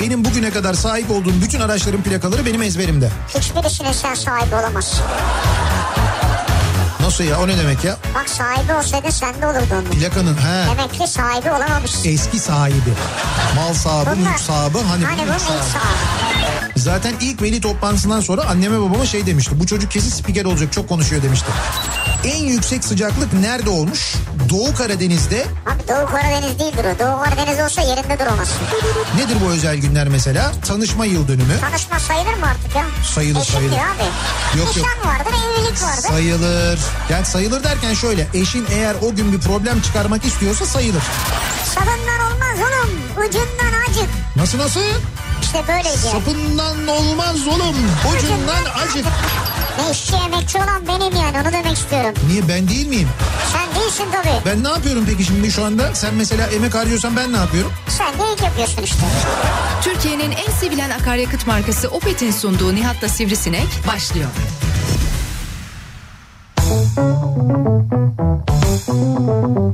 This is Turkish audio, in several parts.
Benim bugüne kadar sahip olduğum bütün araçların plakaları benim ezberimde. Hiçbirisine sen sahibi olamazsın. Nasıl ya o ne demek ya? Bak sahibi olsaydı sende olurdu onun. Plakanın he. Demek ki sahibi olamamışsın. Eski sahibi. Mal sahibi, Bunlar- mülk sahibi. Hani, Hani bu bunun ilk sahibi. sahibi. Zaten ilk veli toplantısından sonra anneme babama şey demişti. Bu çocuk kesin spiker olacak çok konuşuyor demişti. En yüksek sıcaklık nerede olmuş? Doğu Karadeniz'de. Abi Doğu Karadeniz değildir o. Doğu Karadeniz olsa yerinde duramazsın. Nedir bu özel günler mesela? Tanışma yıl dönümü. Tanışma sayılır mı artık ya? Sayılır, Eşim sayılır. abi. Yok, yok. Nişan vardır, evlilik vardır. Sayılır. Yani sayılır derken şöyle. Eşin eğer o gün bir problem çıkarmak istiyorsa sayılır. Sabından olmaz oğlum. Ucundan acık. Nasıl nasıl? İşte yani. Sapından olmaz oğlum. Ucundan acık. Ne işçi emekçi olan benim yani onu demek istiyorum. Niye ben değil miyim? Sen değilsin tabii. Ben ne yapıyorum peki şimdi şu anda? Sen mesela emek harcıyorsan ben ne yapıyorum? Sen de ilk yapıyorsun işte. Türkiye'nin en sevilen akaryakıt markası Opet'in sunduğu Nihat'la Sivrisinek başlıyor. Türkiye'nin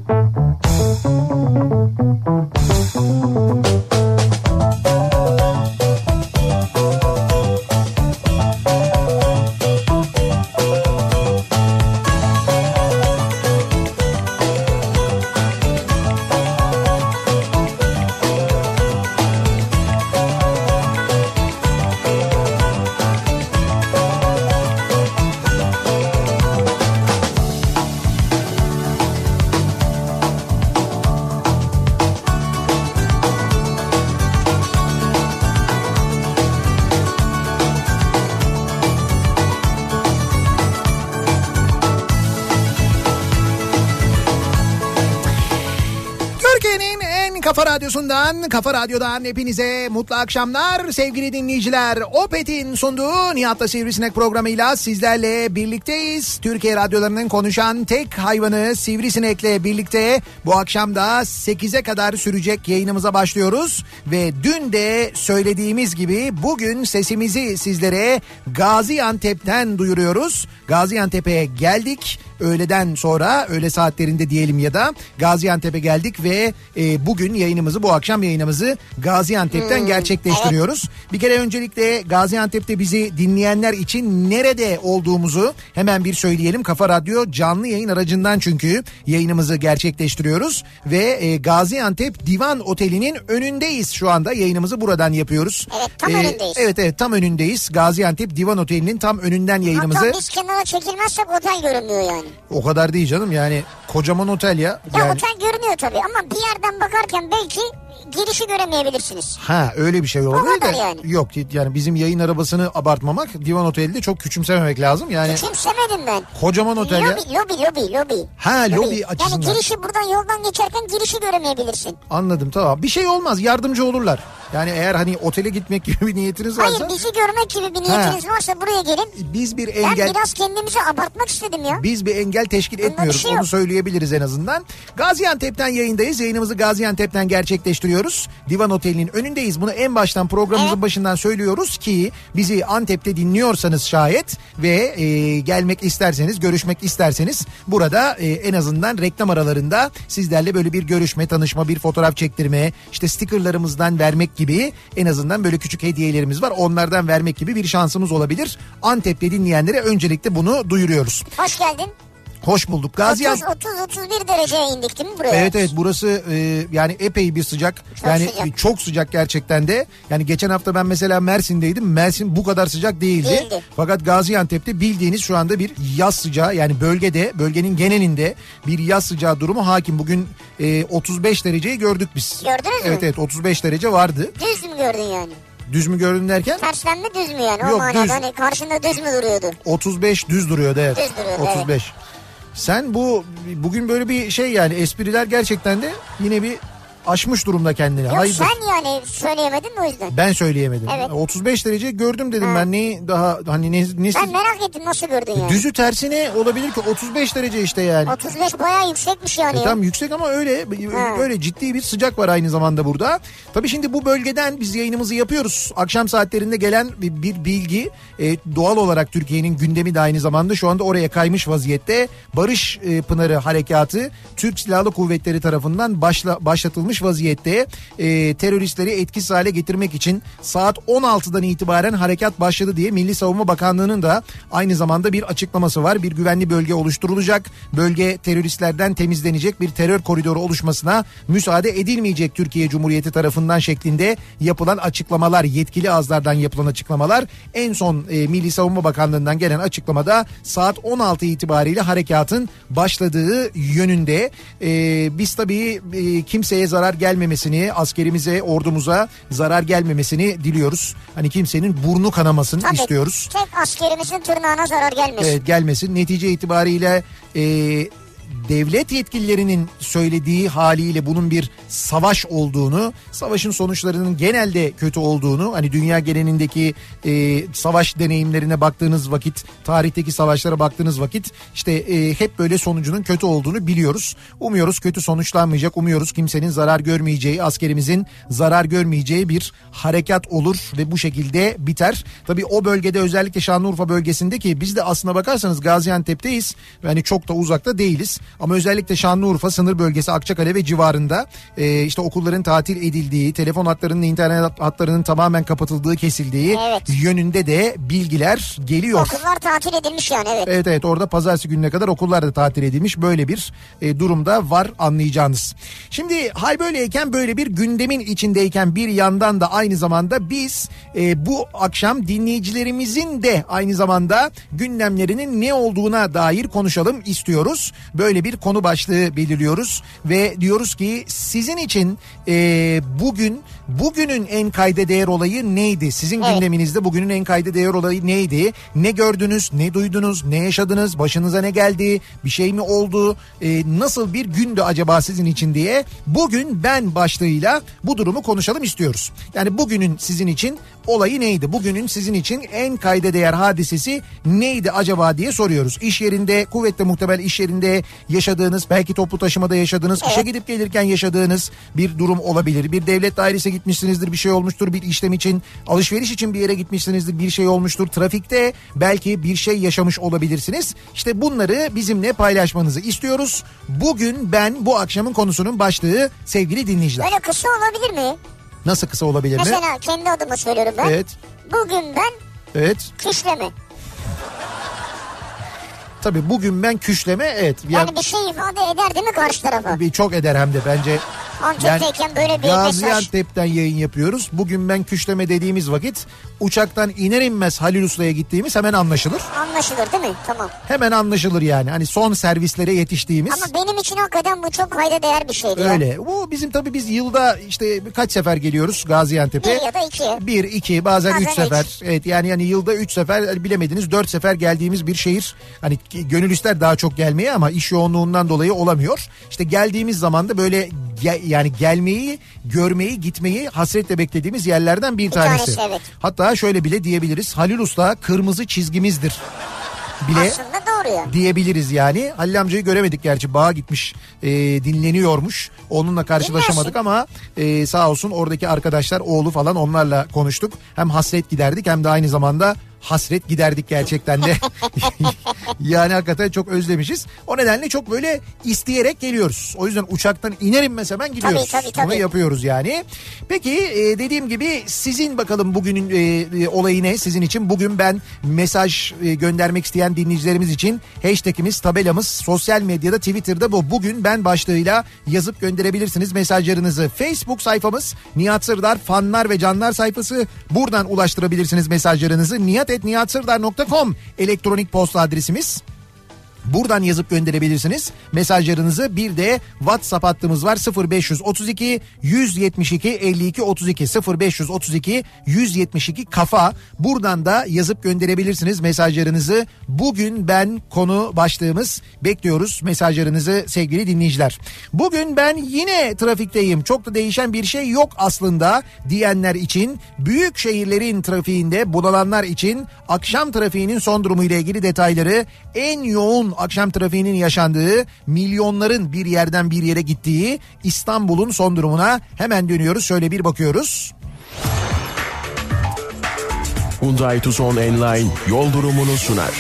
radyosundan, kafa radyodan hepinize mutlu akşamlar sevgili dinleyiciler. Opet'in sunduğu Nihat'la Sivrisinek programıyla sizlerle birlikteyiz. Türkiye radyolarının konuşan tek hayvanı Sivrisinek'le birlikte bu akşam da 8'e kadar sürecek yayınımıza başlıyoruz. Ve dün de söylediğimiz gibi bugün sesimizi sizlere Gaziantep'ten duyuruyoruz. Gaziantep'e geldik öğleden sonra öğle saatlerinde diyelim ya da Gaziantep'e geldik ve e, bugün yayınımızı bu akşam yayınımızı Gaziantep'ten gerçekleştiriyoruz. Bir kere öncelikle Gaziantep'te bizi dinleyenler için nerede olduğumuzu hemen bir söyleyelim. Kafa Radyo canlı yayın aracından çünkü yayınımızı gerçekleştiriyoruz ve e, Gaziantep Divan Oteli'nin önündeyiz şu anda yayınımızı buradan yapıyoruz. Evet, tam E, önündeyiz. Evet evet tam önündeyiz. Gaziantep Divan Oteli'nin tam önünden yayınımızı. Hatta biz kenara çekilmezsek otel görünmüyor yani. O kadar değil canım yani kocaman otel ya. Ya Yani, otel görünüyor tabii ama bir yerden bakarken belki girişi göremeyebilirsiniz. ha öyle bir şey olabilir de. yani. Yok yani bizim yayın arabasını abartmamak divan otelde çok küçümsememek lazım. Yani Küçümsemedim ben. kocaman otel ya. Lobi, lobi, lobi, lobi. Ha, lobi açısından. Yani girişi buradan yoldan geçerken girişi göremeyebilirsin. Anladım tamam. Bir şey olmaz yardımcı olurlar. Yani eğer hani otele gitmek gibi bir niyetiniz varsa. Hayır bizi görmek gibi bir niyetiniz varsa buraya gelin. Biz bir Ben engel biraz kendimizi abartmak istedim ya. Biz bir engel teşkil Bunda etmiyoruz. şey Onu söyleyebiliriz en azından. Gaziantep'ten yayındayız. Yayınımızı Gaziantep'ten gerçekleştiriyoruz. Divan Oteli'nin önündeyiz. Bunu en baştan programımızın Evet. başından söylüyoruz ki bizi Antep'te dinliyorsanız şayet ve e, gelmek isterseniz, görüşmek isterseniz burada e, en azından reklam aralarında sizlerle böyle bir görüşme, tanışma, bir fotoğraf çektirme, işte stickerlarımızdan vermek gibi en azından böyle küçük hediyelerimiz var. Onlardan vermek gibi bir şansımız olabilir. Antep'te dinleyenlere öncelikle bunu duyuruyoruz. Hoş geldin. Hoş bulduk. Gaziantep 30-31 dereceye indik değil mi buraya? Evet evet burası e, yani epey bir sıcak. Çok yani sıcak. e, çok sıcak gerçekten de. Yani geçen hafta ben mesela Mersin'deydim. Mersin bu kadar sıcak değildi. Değildi. Fakat Gaziantep'te bildiğiniz şu anda bir yaz sıcağı yani bölgede bölgenin genelinde bir yaz sıcağı durumu hakim. Bugün e, 35 dereceyi gördük biz. Gördünüz mü? Evet evet 35 derece vardı. Düz mü gördün yani? Düz mü gördün derken? Tersten mi düz mü yani? Yok, o manada düz. hani karşında düz mü duruyordu? 35 düz duruyordu evet. Düz duruyordu, 35. Sen bu bugün böyle bir şey yani espriler gerçekten de yine bir aşmış durumda kendini. Yok Hayırdır? sen yani söyleyemedin mi o yüzden? Ben söyleyemedim. Evet. 35 derece gördüm dedim Ha. ben neyi daha hani ne, nesi- Ben merak ettim nasıl gördün yani? düzü tersine olabilir ki 35 derece işte yani. 35 bayağı yüksekmiş yani. E ya. tam yüksek ama öyle Ha. öyle ciddi bir sıcak var aynı zamanda burada. Tabii şimdi bu bölgeden biz yayınımızı yapıyoruz. Akşam saatlerinde gelen bir, bir bilgi e, doğal olarak Türkiye'nin gündemi de aynı zamanda şu anda oraya kaymış vaziyette. Barış e, Pınarı Harekatı Türk Silahlı Kuvvetleri tarafından başla, başlatılmış vaziyette e, teröristleri etkisiz hale getirmek için saat 16'dan itibaren harekat başladı diye Milli Savunma Bakanlığı'nın da aynı zamanda bir açıklaması var. Bir güvenli bölge oluşturulacak. Bölge teröristlerden temizlenecek bir terör koridoru oluşmasına müsaade edilmeyecek Türkiye Cumhuriyeti tarafından şeklinde yapılan açıklamalar, yetkili ağızlardan yapılan açıklamalar en son e, Milli Savunma Bakanlığı'ndan gelen açıklamada saat 16 itibariyle harekatın başladığı yönünde. E, biz tabii e, kimseye zarar gelmemesini, askerimize, ordumuza zarar gelmemesini diliyoruz. Hani kimsenin burnu kanamasını Tabii, istiyoruz. Tek askerimizin tırnağına zarar gelmesin. Evet, gelmesin. Netice itibariyle e, devlet yetkililerinin söylediği haliyle bunun bir savaş olduğunu, savaşın sonuçlarının genelde kötü olduğunu, hani dünya genelindeki e, savaş deneyimlerine baktığınız vakit, tarihteki savaşlara baktığınız vakit işte e, hep böyle sonucunun kötü olduğunu biliyoruz. Umuyoruz kötü sonuçlanmayacak, umuyoruz kimsenin zarar görmeyeceği, askerimizin zarar görmeyeceği bir harekat olur ve bu şekilde biter. Tabii o bölgede özellikle Şanlıurfa bölgesinde ki biz de aslına bakarsanız Gaziantep'teyiz. Yani çok da uzakta değiliz. Ama özellikle Şanlıurfa sınır bölgesi Akçakale ve civarında e, işte okulların tatil edildiği, telefon hatlarının, internet hatlarının tamamen kapatıldığı, kesildiği Evet. yönünde de bilgiler geliyor. Okullar tatil edilmiş yani evet. Evet evet orada pazartesi gününe kadar okullar da tatil edilmiş böyle bir e, durumda var anlayacağınız. Şimdi hal böyleyken böyle bir gündemin içindeyken bir yandan da aynı zamanda biz e, bu akşam dinleyicilerimizin de aynı zamanda gündemlerinin ne olduğuna dair konuşalım istiyoruz. Böyle bir konu başlığı belirliyoruz ve diyoruz ki sizin için e, bugün bugünün en kayda değer olayı neydi? Sizin Evet. gündeminizde bugünün en kayda değer olayı neydi? Ne gördünüz, ne duydunuz, ne yaşadınız, başınıza ne geldi, bir şey mi oldu, e, nasıl bir gündü acaba sizin için diye bugün ben başlığıyla bu durumu konuşalım istiyoruz. Yani bugünün sizin için olayı neydi? Bugünün sizin için en kayda değer hadisesi neydi acaba diye soruyoruz. İş yerinde, kuvvetle muhtemel iş yerinde yaşadığınız, belki toplu taşımada yaşadığınız, işe gidip gelirken yaşadığınız bir durum olabilir. Bir devlet dairesine gitmişsinizdir, bir şey olmuştur, bir işlem için, alışveriş için bir yere gitmişsinizdir, bir şey olmuştur. Trafikte belki bir şey yaşamış olabilirsiniz. İşte bunları bizimle paylaşmanızı istiyoruz. Bugün ben bu akşamın konusunun başlığı sevgili dinleyiciler. Böyle kısa olabilir mi? Nasıl kısa olabilir mi? Mesela kendi adıma söylüyorum ben. Evet. Bugün ben Evet. küşleme. Tabii bugün ben küşleme evet. Yani, Yani bir şey ifade eder değil mi karşı tarafa? bir çok eder hem de bence. Antep'teyken böyle bir mesaj. Gaziantep'ten yayın yapıyoruz. Bugün ben küşleme dediğimiz vakit uçaktan iner inmez Halil Usta'ya gittiğimiz hemen anlaşılır. Anlaşılır değil mi? Tamam. Hemen anlaşılır yani. Hani son servislere yetiştiğimiz. Ama benim için hakikaten bu çok kayda değer bir şeydi. ya. Öyle. Bu bizim tabii biz yılda işte kaç sefer geliyoruz Gaziantep'e? Bir ya da iki. Bir, iki, bazen, Bazen üç sefer. Evet yani yani yılda üç sefer bilemediniz dört sefer geldiğimiz bir şehir. Hani gönül ister daha çok gelmeye ama iş yoğunluğundan dolayı olamıyor. İşte geldiğimiz zaman da böyle ge- yani gelmeyi, görmeyi, gitmeyi hasretle beklediğimiz yerlerden bir, Bir tanesi. tanesi, evet. Hatta şöyle bile diyebiliriz. Halil Usta kırmızı çizgimizdir. Bile Aslında doğru ya. diyebiliriz yani. Halil amcayı göremedik gerçi bağa gitmiş e, dinleniyormuş. Onunla karşılaşamadık Dinlersin. ama e, sağ olsun oradaki arkadaşlar oğlu falan onlarla konuştuk. Hem hasret giderdik hem de aynı zamanda hasret giderdik gerçekten de. yani hakikaten çok özlemişiz. O nedenle çok böyle isteyerek geliyoruz. O yüzden uçaktan iner inmez hemen gidiyoruz. Tabii, tabii, tabii. Bunu yapıyoruz yani. Peki e, dediğim gibi sizin bakalım bugünün e, e, olayı ne sizin için? Bugün ben mesaj e, göndermek isteyen dinleyicilerimiz için hashtagimiz, tabelamız sosyal medyada Twitter'da bu. Bugün ben başlığıyla yazıp gönderebilirsiniz mesajlarınızı. Facebook sayfamız Nihat Sırdar fanlar ve canlar sayfası. Buradan ulaştırabilirsiniz mesajlarınızı. niyatetniyatsırdar.com elektronik posta adresimiz. Buradan yazıp gönderebilirsiniz mesajlarınızı. Bir de WhatsApp hattımız var 0532 172 52 32 0532 172 kafa. Buradan da yazıp gönderebilirsiniz mesajlarınızı. Bugün ben konu başlığımız bekliyoruz mesajlarınızı sevgili dinleyiciler. Bugün ben yine trafikteyim. Çok da değişen bir şey yok aslında diyenler için büyük şehirlerin trafiğinde bulananlar için akşam trafiğinin son durumu ile ilgili detayları en yoğun akşam trafiğinin yaşandığı milyonların bir yerden bir yere gittiği İstanbul'un son durumuna hemen dönüyoruz. Şöyle bir bakıyoruz. Hyundai Tucson Enline yol durumunu sunar.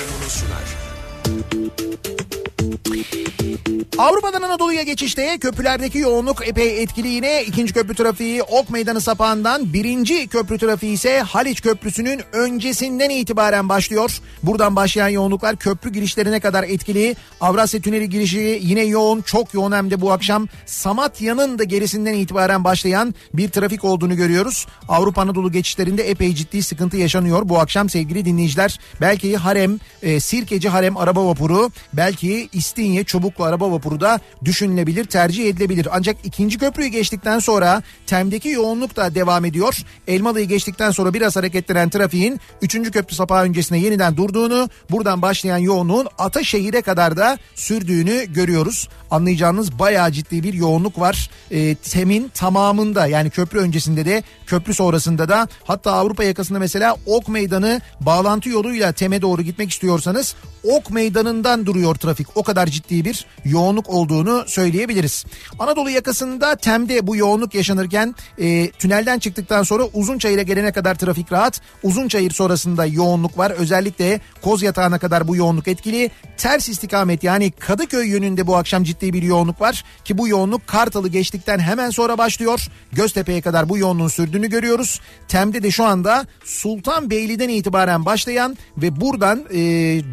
Avrupa'dan Anadolu'ya geçişte köprülerdeki yoğunluk epey etkili yine. ikinci köprü trafiği Ok Meydanı sapağından birinci köprü trafiği ise Haliç Köprüsü'nün öncesinden itibaren başlıyor. Buradan başlayan yoğunluklar köprü girişlerine kadar etkili. Avrasya Tüneli girişi yine yoğun çok yoğun hem de bu akşam Samatya'nın da gerisinden itibaren başlayan bir trafik olduğunu görüyoruz. Avrupa Anadolu geçişlerinde epey ciddi sıkıntı yaşanıyor bu akşam sevgili dinleyiciler. Belki Harem, e, Sirkeci Harem araba vapuru, belki İstinye Çubuklu araba vapuru da düşünülebilir, tercih edilebilir. Ancak ikinci köprüyü geçtikten sonra Tem'deki yoğunluk da devam ediyor. Elmalı'yı geçtikten sonra biraz hareketlenen trafiğin 3. köprü sapağı öncesine yeniden durduğunu, buradan başlayan yoğunluğun Ataşehir'e kadar da sürdüğünü görüyoruz. Anlayacağınız bayağı ciddi bir yoğunluk var. E, Tem'in tamamında yani köprü öncesinde de köprü sonrasında da hatta Avrupa yakasında mesela Ok Meydanı bağlantı yoluyla Tem'e doğru gitmek istiyorsanız Ok Meydanı'ndan duruyor trafik. O kadar ciddi bir yoğunluk olduğunu söyleyebiliriz. Anadolu yakasında Tem'de bu yoğunluk yaşanırken e, tünelden çıktıktan sonra Uzunçayır'a gelene kadar trafik rahat. Uzunçayır sonrasında yoğunluk var. Özellikle Koz Yatağı'na kadar bu yoğunluk etkili. Ters istikamet yani Kadıköy yönünde bu akşam ciddi bir yoğunluk var. Ki bu yoğunluk Kartal'ı geçtikten hemen sonra başlıyor. Göztepe'ye kadar bu yoğunluğun sürdüğünü görüyoruz. Tem'de de şu anda Sultanbeyli'den itibaren başlayan ve buradan e,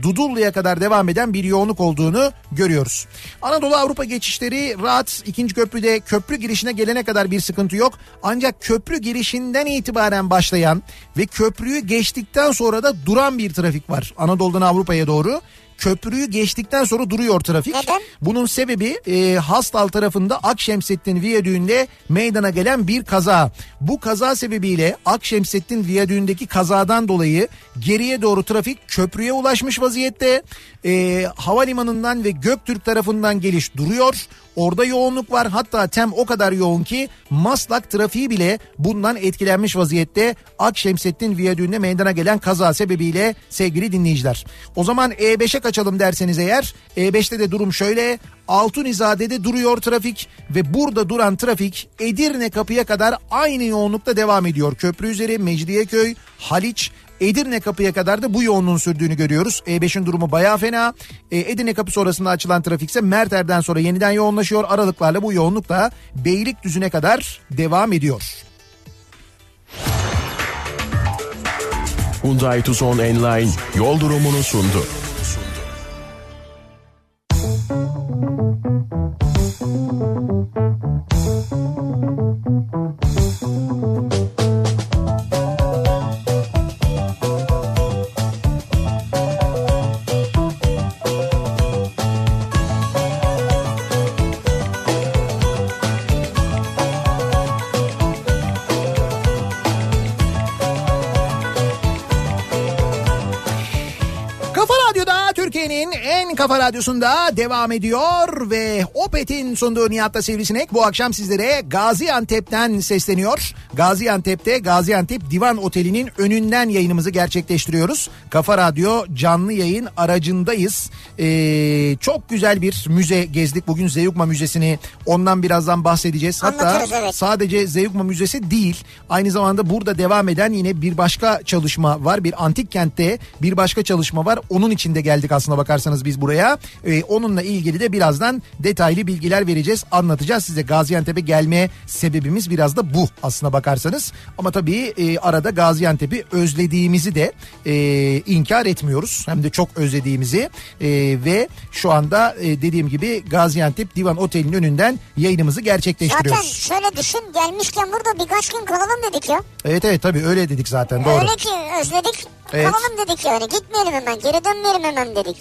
Dudullu'ya kadar devam eden bir yoğunluk olduğunu görüyoruz. Anadolu Avrupa geçişleri rahat. ikinci köprüde köprü girişine gelene kadar bir sıkıntı yok. Ancak köprü girişinden itibaren başlayan ve köprüyü geçtikten sonra da duran bir trafik var. Anadolu'dan Avrupa'ya doğru köprüyü geçtikten sonra duruyor trafik. Neden? Bunun sebebi e, Hastal tarafında Akşemsettin Viyadüğü'nde meydana gelen bir kaza. Bu kaza sebebiyle Akşemsettin Viyadüğü'ndeki kazadan dolayı geriye doğru trafik köprüye ulaşmış vaziyette. E, havalimanından ve Göktürk tarafından geliş duruyor. Orada yoğunluk var hatta tem o kadar yoğun ki Maslak trafiği bile bundan etkilenmiş vaziyette Akşemsettin Viyadüğü'nde meydana gelen kaza sebebiyle sevgili dinleyiciler. O zaman E5'e kaçalım derseniz eğer E5'te de durum şöyle Altunizade'de duruyor trafik ve burada duran trafik Edirne kapıya kadar aynı yoğunlukta devam ediyor. Köprü üzeri Mecidiyeköy, Haliç, Edirne kapıya kadar da bu yoğunluğun sürdüğünü görüyoruz. E5'in durumu bayağı fena. E, Edirne kapı sonrasında açılan trafik ise Merter'den sonra yeniden yoğunlaşıyor. Aralıklarla bu yoğunluk da Beylikdüzü'ne kadar devam ediyor. Hyundai Tucson Enline yol durumunu sundu. Kafa radyosunda devam ediyor ve Opet'in sunduğu Nihat'ta Sivrisinek bu akşam sizlere Gaziantep'ten sesleniyor. Gaziantep'te Gaziantep Divan Oteli'nin önünden yayınımızı gerçekleştiriyoruz. Kafa Radyo canlı yayın aracındayız. Ee, çok güzel bir müze gezdik bugün Zeugma Müzesi'ni ondan birazdan bahsedeceğiz. Hatta evet. sadece Zeugma Müzesi değil aynı zamanda burada devam eden yine bir başka çalışma var. Bir antik kentte bir başka çalışma var. Onun için de geldik aslına bakarsanız biz buraya. Ee, onunla ilgili de birazdan detaylı bilgiler vereceğiz. Anlatacağız size Gaziantep'e gelme sebebimiz biraz da bu aslına bakarsanız. Ama tabii e, arada Gaziantep'i özlediğimizi de e, inkar etmiyoruz. Hem de çok özlediğimizi E, ve şu anda e, dediğim gibi Gaziantep Divan Oteli'nin önünden yayınımızı Zaten gerçekleştiriyoruz. şöyle düşün gelmişken burada birkaç gün kalalım dedik ya. Evet evet tabii öyle dedik zaten doğru. Öyle ki özledik. Evet. Kalalım dedik yani gitmeyelim hemen geri dönmeyelim hemen dedik.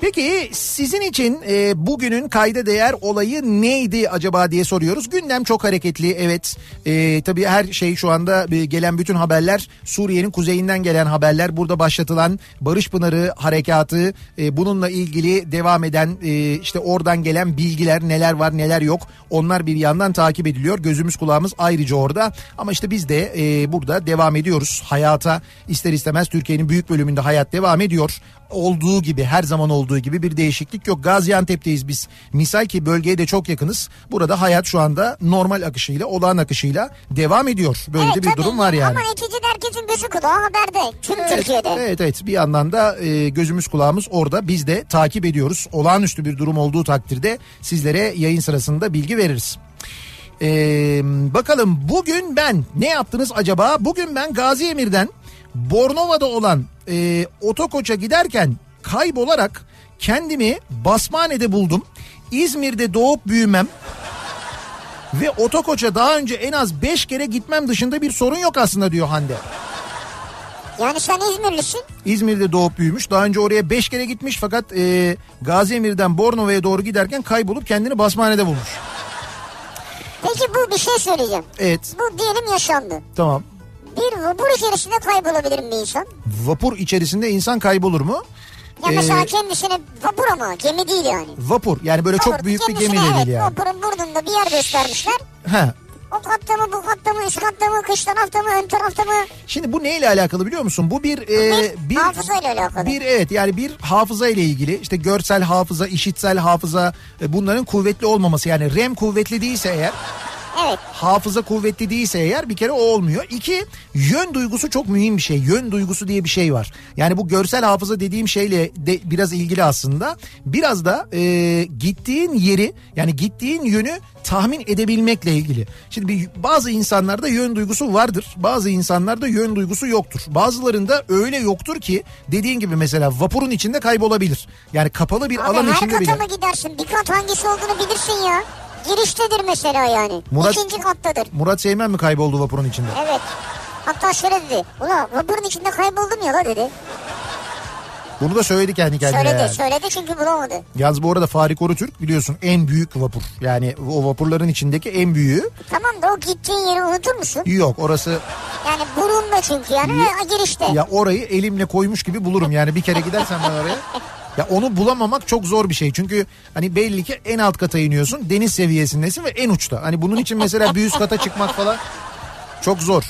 Peki sizin için e, bugünün kayda değer olayı neydi acaba diye soruyoruz. Gündem çok hareketli evet. E, tabii her şey şu anda e, gelen bütün haberler Suriye'nin kuzeyinden gelen haberler. Burada başlatılan Barış Pınarı harekatı e, bununla ilgili devam eden e, işte oradan gelen bilgiler neler var neler yok. Onlar bir yandan takip ediliyor. Gözümüz kulağımız ayrıca orada. Ama işte biz de e, burada devam ediyoruz. Hayata ister istemez Türkiye'nin büyük bölümünde hayat devam ediyor. Olduğu gibi her zaman olduğu gibi bir değişiklik yok. Gaziantep'teyiz biz. Misal ki bölgeye de çok yakınız. Burada hayat şu anda normal akışıyla, olağan akışıyla devam ediyor. Böyle Evet, de bir tabii. durum var yani. Ama neticede herkesin gözü kulağı haberde. Tüm Türkiye'de. Evet evet bir yandan da e, gözümüz kulağımız orada biz de takip ediyoruz. Olağanüstü bir durum olduğu takdirde sizlere yayın sırasında bilgi veririz. Ee, bakalım bugün ben ne yaptınız acaba? Bugün ben Gazi Emir'den Bornova'da olan e, otokoça giderken kaybolarak kendimi Basmane'de buldum. İzmir'de doğup büyümem ve otokoça daha önce en az 5 kere gitmem dışında bir sorun yok aslında diyor Hande. Yani sen İzmirlisin. İzmir'de doğup büyümüş. Daha önce oraya 5 kere gitmiş fakat e, Gazi Emir'den Bornova'ya doğru giderken kaybolup kendini Basmane'de bulmuş. Peki bu bir şey söyleyeceğim. Evet Bu diyelim yaşandı. tamam. Bir vapur içerisinde kaybolabilir mi insan? Vapur içerisinde insan kaybolur mu? Ya Ee, mesela kendisine vapur ama gemi değil yani. Vapur yani böyle çok Vapur, büyük bir gemi de evet, değil yani. Vapurun burnunda bir yer göstermişler. He. O katta mı bu katta mı üst katta mı kış tarafta mı ön tarafta mı? Şimdi bu neyle alakalı biliyor musun? Bu bir e, bir hafızayla alakalı. Bir evet yani bir hafıza ile ilgili işte görsel hafıza, işitsel hafıza e, bunların kuvvetli olmaması yani REM kuvvetli değilse eğer Evet. hafıza kuvvetli değilse eğer bir kere o olmuyor. İki yön duygusu çok mühim bir şey. Yön duygusu diye bir şey var. Yani bu görsel hafıza dediğim şeyle de biraz ilgili aslında. Biraz da e, gittiğin yeri yani gittiğin yönü tahmin edebilmekle ilgili. Şimdi bir, bazı insanlarda yön duygusu vardır. Bazı insanlarda yön duygusu yoktur. Bazılarında öyle yoktur ki dediğin gibi mesela vapurun içinde kaybolabilir. Yani kapalı bir Abi alan her içinde kata bile. mı gidersin? Bir kat hangisi olduğunu bilirsin ya. Giriştedir mesela yani. Murat- İkinci kattadır. Murat Seymen mi kayboldu vapurun içinde? Evet. Hatta şöyle dedi. Ulan vapurun içinde kayboldum ya la dedi. Bunu da söyledi kendi kendine. Söyledi yani. söyledi çünkü bulamadı. Yalnız bu arada Farik Orutürk biliyorsun en büyük vapur. Yani o vapurların içindeki en büyüğü. Tamam da o gittiğin yeri unutur musun? Yok orası Yani burunda çünkü yani ve girişte. ya orayı elimle koymuş gibi bulurum. Yani bir kere gidersen ben oraya. Ya onu bulamamak çok zor bir şey. Çünkü hani belli ki en alt kata iniyorsun. Deniz seviyesindesin ve en uçta. Hani bunun için mesela bir üst kata çıkmak falan çok zor.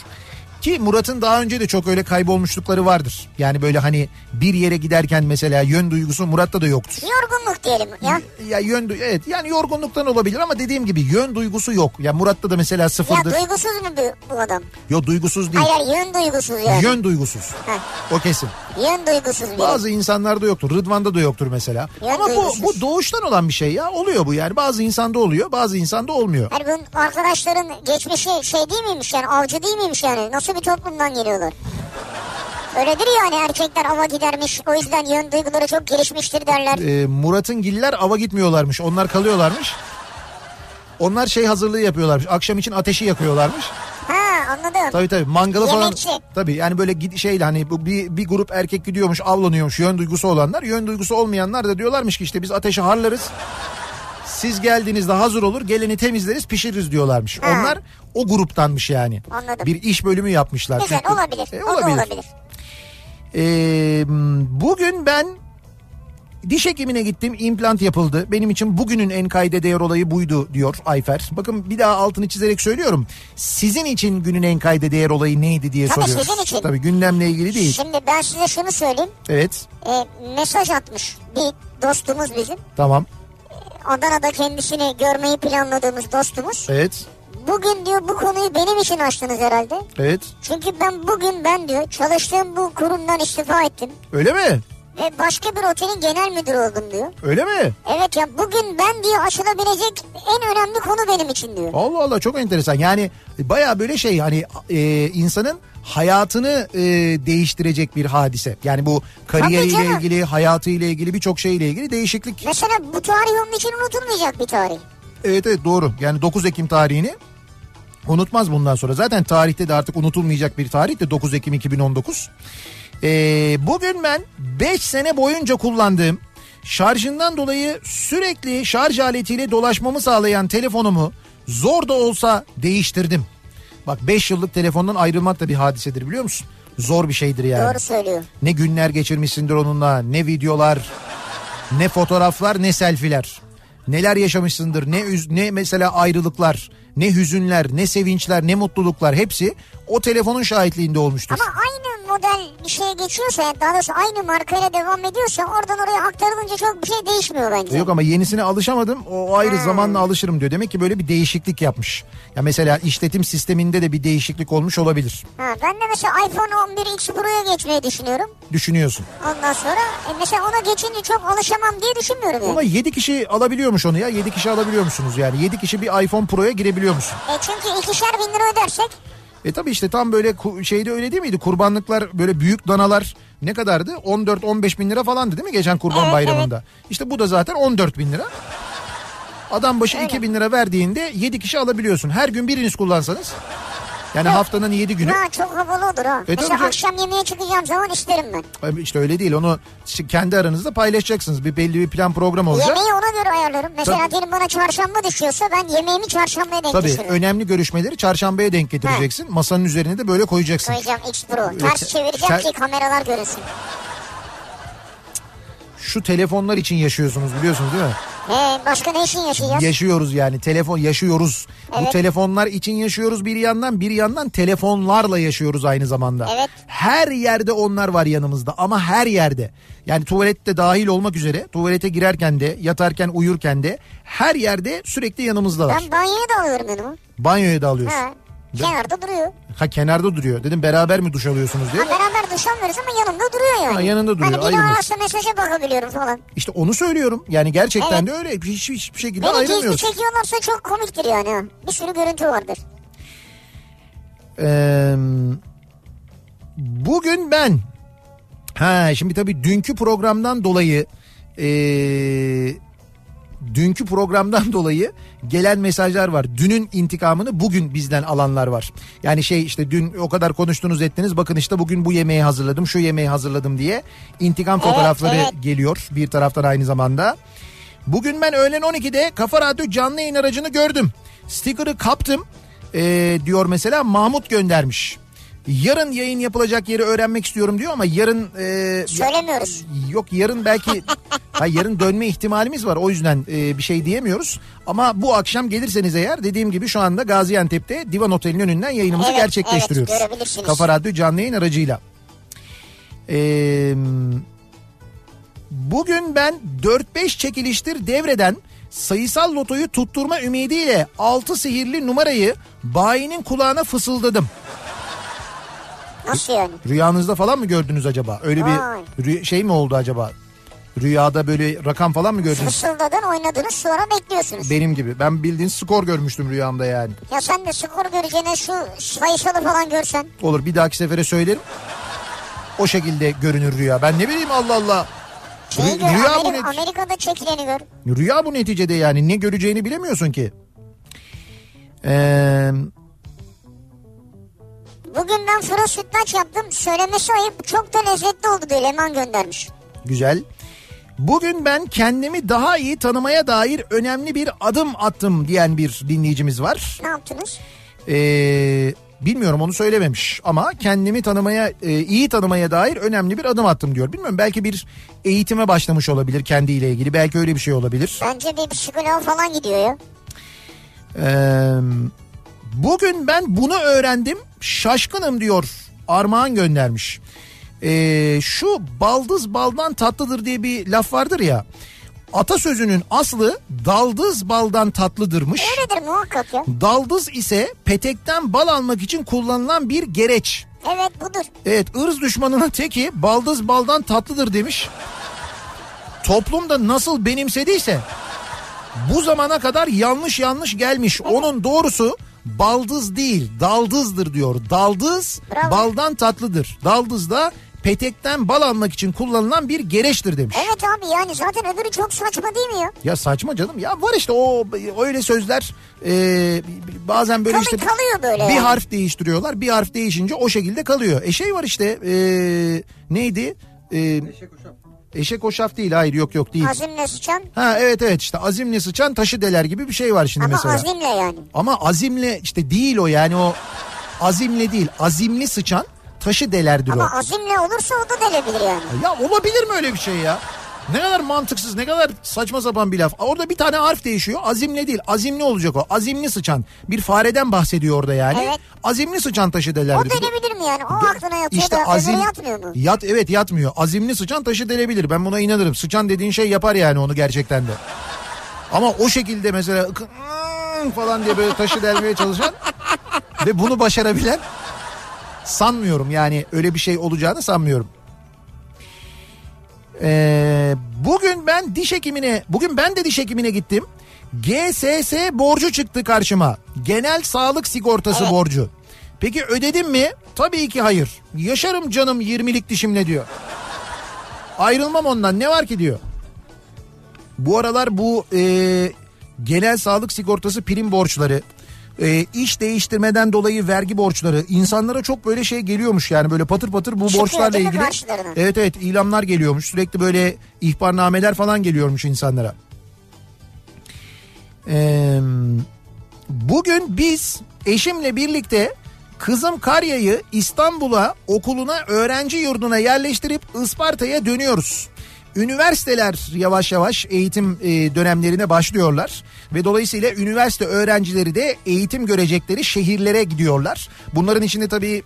Ki Murat'ın daha önce de çok öyle kaybolmuşlukları vardır. Yani böyle hani bir yere giderken mesela yön duygusu Murat'ta da yoktur. Yorgunluk diyelim ya. Ya yön evet yani yorgunluktan olabilir ama dediğim gibi yön duygusu yok. Ya Murat'ta da mesela Ya sıfırdır. duygusuz mu bu, bu adam? Yok duygusuz değil. Hayır yön duygusuz yani. Yön duygusuz. Heh, O kesin. yön duygusuz biri. Bazı insanlarda yoktur. Rıdvan'da da yoktur mesela. Yön Ama bu, duygusuz. bu doğuştan olan bir şey ya. Oluyor bu yani. Bazı insanda oluyor bazı insanda olmuyor. Hani bunun arkadaşların geçmişi şey değil miymiş yani avcı değil miymiş yani? Nasıl bir toplumdan geliyorlar? Öyledir yani erkekler ava gidermiş o yüzden yön duyguları çok gelişmiştir derler. Ee, Murat'ın giller ava gitmiyorlarmış. Onlar kalıyorlarmış. Onlar şey hazırlığı yapıyorlarmış. Akşam için ateşi yakıyorlarmış. Ha anladım. Tabii tabii mangalı falan. Yemekçi. Tabii yani böyle şeyle hani bu bir, bir grup erkek gidiyormuş avlanıyormuş yön duygusu olanlar. Yön duygusu olmayanlar da diyorlarmış ki işte biz ateşi harlarız. Siz geldiğinizde hazır olur geleni temizleriz pişiririz diyorlarmış. Ha. Onlar o gruptanmış yani. Anladım. Bir iş bölümü yapmışlar. Güzel Çünkü- olabilir. E, O da olabilir. Ee, bugün ben diş hekimine gittim implant yapıldı. Benim için bugünün en kayda değer olayı buydu diyor Ayfer. Bakın bir daha altını çizerek söylüyorum. Sizin için günün en kayda değer olayı neydi diye Tabii soruyoruz. sizin için. Tabii gündemle ilgili değil. Şimdi ben size şunu söyleyeyim. Evet E, mesaj atmış bir dostumuz bizim. tamam Adana'da kendisini görmeyi planladığımız dostumuz. evet Bugün diyor bu konuyu benim için açtınız herhalde. evet Çünkü ben bugün ben diyor çalıştığım bu kurumdan istifa ettim. öyle mi? Ve başka bir otelin genel müdürü oldum diyor. Öyle mi? Evet ya bugün ben diyor açılabilecek en önemli konu benim için diyor. Allah Allah çok enteresan. Yani baya böyle şey hani e, insanın hayatını e, değiştirecek bir hadise. Yani bu kariyeriyle ilgili, hayatıyla ilgili birçok şeyle ilgili değişiklik. Mesela bu tarih onun için unutulmayacak bir tarih. Evet evet doğru. Yani 9 Ekim tarihini unutmaz bundan sonra. Zaten tarihte de artık unutulmayacak bir tarih de 9 Ekim 2019. Ee, bugün ben 5 sene boyunca kullandığım şarjından dolayı sürekli şarj aletiyle dolaşmamı sağlayan telefonumu zor da olsa değiştirdim. Bak 5 yıllık telefondan ayrılmak da bir hadisedir biliyor musun? Zor bir şeydir yani. Doğru söylüyor. Ne günler geçirmişsindir onunla, ne videolar, ne fotoğraflar, ne selfiler. Neler yaşamışsındır, ne ne mesela ayrılıklar, ne hüzünler, ne sevinçler, ne mutluluklar hepsi o telefonun şahitliğinde olmuştur. Ama aynı model bir şeye geçiyorsa daha doğrusu aynı markayla devam ediyorsa oradan oraya aktarılınca çok bir şey değişmiyor bence. Yok ama yenisine alışamadım. O ayrı zamanla alışırım diyor. Demek ki böyle bir değişiklik yapmış. Ya mesela işletim sisteminde de bir değişiklik olmuş olabilir. Ha, ben de mesela iPhone 11 X Pro'ya geçmeyi düşünüyorum. Düşünüyorsun. Ondan sonra e, mesela ona geçince çok alışamam diye düşünmüyorum yani. Ama 7 kişi alabiliyormuş onu ya. 7 kişi alabiliyor musunuz yani? 7 kişi bir iPhone Pro'ya girebiliyor musun? E çünkü ikişer bin lira ödersek E tabi işte tam böyle şeyde öyle değil miydi? Kurbanlıklar böyle büyük danalar ne kadardı? 14-15 bin lira falandı değil mi geçen kurban Evet, bayramında? İşte bu da zaten 14 bin lira. Adam başı Öyle. 2 bin lira verdiğinde 7 kişi alabiliyorsun. Her gün biriniz kullansanız. Yani haftanın 7 günü. ha, çok havalı olur ha. E, tabii mesela canım. akşam yemeğe çıkacağım zaman isterim ben. İşte öyle değil onu kendi aranızda paylaşacaksınız. Bir belli bir plan program olacak. Yemeği ona göre ayarlarım. Mesela Tabii. diyelim bana çarşamba düşüyorsa ben yemeğimi çarşambaya denk Tabii düşürürüm. önemli görüşmeleri çarşambaya denk getireceksin. Masanın üzerine de böyle koyacaksın. Koyacağım X Pro. Ters Evet, çevireceğim sen- ki kameralar görünsün. Şu telefonlar için yaşıyorsunuz biliyorsunuz değil mi? He, başka ne için yaşayacağız? Yaşıyoruz yani telefon yaşıyoruz. Bu Evet. telefonlar için yaşıyoruz bir yandan bir yandan telefonlarla yaşıyoruz aynı zamanda. Evet. Her yerde onlar var yanımızda ama her yerde. Yani tuvalette dahil olmak üzere tuvalete girerken de yatarken uyurken de her yerde sürekli yanımızdalar. ben banyoya da alıyorum yanıma. Banyoya da alıyorsun. Ha, kenarda duruyor. Ha kenarda duruyor. Dedim beraber mi duş alıyorsunuz diye. Ha, beraber duş almıyoruz ama yanımda duruyor yani. Ha, yanında duruyor, Hani biri ararsa mesaja bakabiliyorum falan. İşte onu söylüyorum. Yani gerçekten Evet. de öyle. Hiç, hiçbir şekilde Beni ayrılmıyorsun. çekiyorlarsa çok komiktir yani. Bir sürü görüntü vardır. Ee, bugün ben ha şimdi tabii dünkü programdan dolayı ee, dünkü programdan dolayı gelen mesajlar var. Dünün intikamını bugün bizden alanlar var. Yani şey işte dün o kadar konuştunuz ettiniz bakın işte bugün bu yemeği hazırladım şu yemeği hazırladım diye intikam Evet, fotoğrafları evet. geliyor bir taraftan aynı zamanda. Bugün ben öğlen 12'de Kafa Radyo canlı yayın aracını gördüm. Sticker'ı kaptım ee, diyor mesela Mahmut göndermiş. Yarın yayın yapılacak yeri öğrenmek istiyorum diyor ama yarın... ee, Söylemiyoruz. Yok yarın belki ha, yarın dönme ihtimalimiz var o yüzden e, bir şey diyemiyoruz. Ama bu akşam gelirseniz eğer dediğim gibi şu anda Gaziantep'te Divan Otel'in önünden yayınımızı Evet, gerçekleştiriyoruz. evet, görebilirsiniz. Kafa Radyo canlı yayın aracıyla. Ee, bugün ben 4-5 çekiliştir devreden sayısal lotoyu tutturma ümidiyle 6 sihirli numarayı bayinin kulağına fısıldadım. Nasıl yani? Rüyanızda falan mı gördünüz acaba? Öyle Vay. bir rüya- şey mi oldu acaba? Rüyada böyle rakam falan mı gördünüz? Fısıldadın oynadınız sonra bekliyorsunuz. Benim gibi. Ben bildiğin skor görmüştüm rüyamda yani. Ya sen de skor göreceğine şu sayısalı falan görsen. Olur bir dahaki sefere söylerim. O şekilde görünür rüya. Ben ne bileyim Allah Allah. Şeyi Rü- gör, rüya bu Ameri- net- Amerika'da çekileni gör. Rüya bu neticede yani. Ne göreceğini bilemiyorsun ki. Ee, Bugün ben fırın sütlaç yaptım. Söylemesi ayıp çok da lezzetli oldu diye Leman göndermiş. güzel. Bugün ben kendimi daha iyi tanımaya dair önemli bir adım attım diyen bir dinleyicimiz var. Ne yaptınız? Ee, bilmiyorum onu söylememiş ama kendimi tanımaya e, iyi tanımaya dair önemli bir adım attım diyor. Bilmiyorum belki bir eğitime başlamış olabilir kendiyle ilgili belki öyle bir şey olabilir. Bence bir psikoloğa falan gidiyor ya. Ee, bugün ben bunu öğrendim şaşkınım diyor Armağan göndermiş. Ee, şu baldız baldan tatlıdır diye bir laf vardır ya. Atasözünün aslı daldız baldan tatlıdırmış. Öyledir muhakkak ya. Daldız ise petekten bal almak için kullanılan bir gereç. Evet budur. Evet ırz düşmanının teki baldız baldan tatlıdır demiş. Toplumda nasıl benimsediyse bu zamana kadar yanlış yanlış gelmiş. Onun doğrusu baldız değil daldızdır diyor. Daldız Bravo. baldan tatlıdır. Daldız da petekten bal almak için kullanılan bir gereçtir demiş. Evet abi yani zaten öbürü çok saçma değil mi ya? Ya saçma canım ya var işte o öyle sözler e, bazen böyle Tabii işte kalıyor böyle bir yani. harf değiştiriyorlar bir harf değişince o şekilde kalıyor. E şey var işte e, neydi? E, eşek hoşaf değil hayır yok yok değil. Azimle sıçan Ha evet evet işte azimle sıçan taşı deler gibi bir şey var şimdi ama mesela. azimle yani. Ama azimle işte değil o yani o azimle değil azimli sıçan taşı delerdir o. Ama azimle olursa o da delebilir yani. Ya olabilir mi öyle bir şey ya? Ne kadar mantıksız ne kadar saçma sapan bir laf. Orada bir tane harf değişiyor. Azimli değil. Azimli olacak o. Azimli sıçan. Bir fareden bahsediyor orada yani. Evet. Azimli sıçan taşı delerdi. O denebilir mi yani? O aklına yatıyor İşte da azim, yatmıyor mu? Yat, evet yatmıyor. Azimli sıçan taşı delebilir. Ben buna inanırım. Sıçan dediğin şey yapar yani onu gerçekten de. Ama o şekilde mesela ıı falan diye böyle taşı delmeye çalışan ve bunu başarabilen sanmıyorum yani öyle bir şey olacağını sanmıyorum. Ee, bugün ben diş hekimine, bugün ben de diş hekimine gittim. GSS borcu çıktı karşıma. Genel sağlık sigortası Evet. borcu. Peki ödedim mi? Tabii ki hayır. Yaşarım canım 20'lik dişimle diyor. Ayrılmam ondan ne var ki diyor. Bu aralar bu e, genel sağlık sigortası prim borçları, e, iş değiştirmeden dolayı vergi borçları insanlara çok böyle şey geliyormuş yani böyle patır patır bu Çıkıyor borçlarla ilgili. Evet evet ilanlar geliyormuş sürekli böyle ihbarnameler falan geliyormuş insanlara. Ee, bugün biz eşimle birlikte kızım Karya'yı İstanbul'a okuluna öğrenci yurduna yerleştirip Isparta'ya dönüyoruz. Üniversiteler yavaş yavaş eğitim e, dönemlerine başlıyorlar ve dolayısıyla üniversite öğrencileri de eğitim görecekleri şehirlere gidiyorlar. Bunların içinde tabii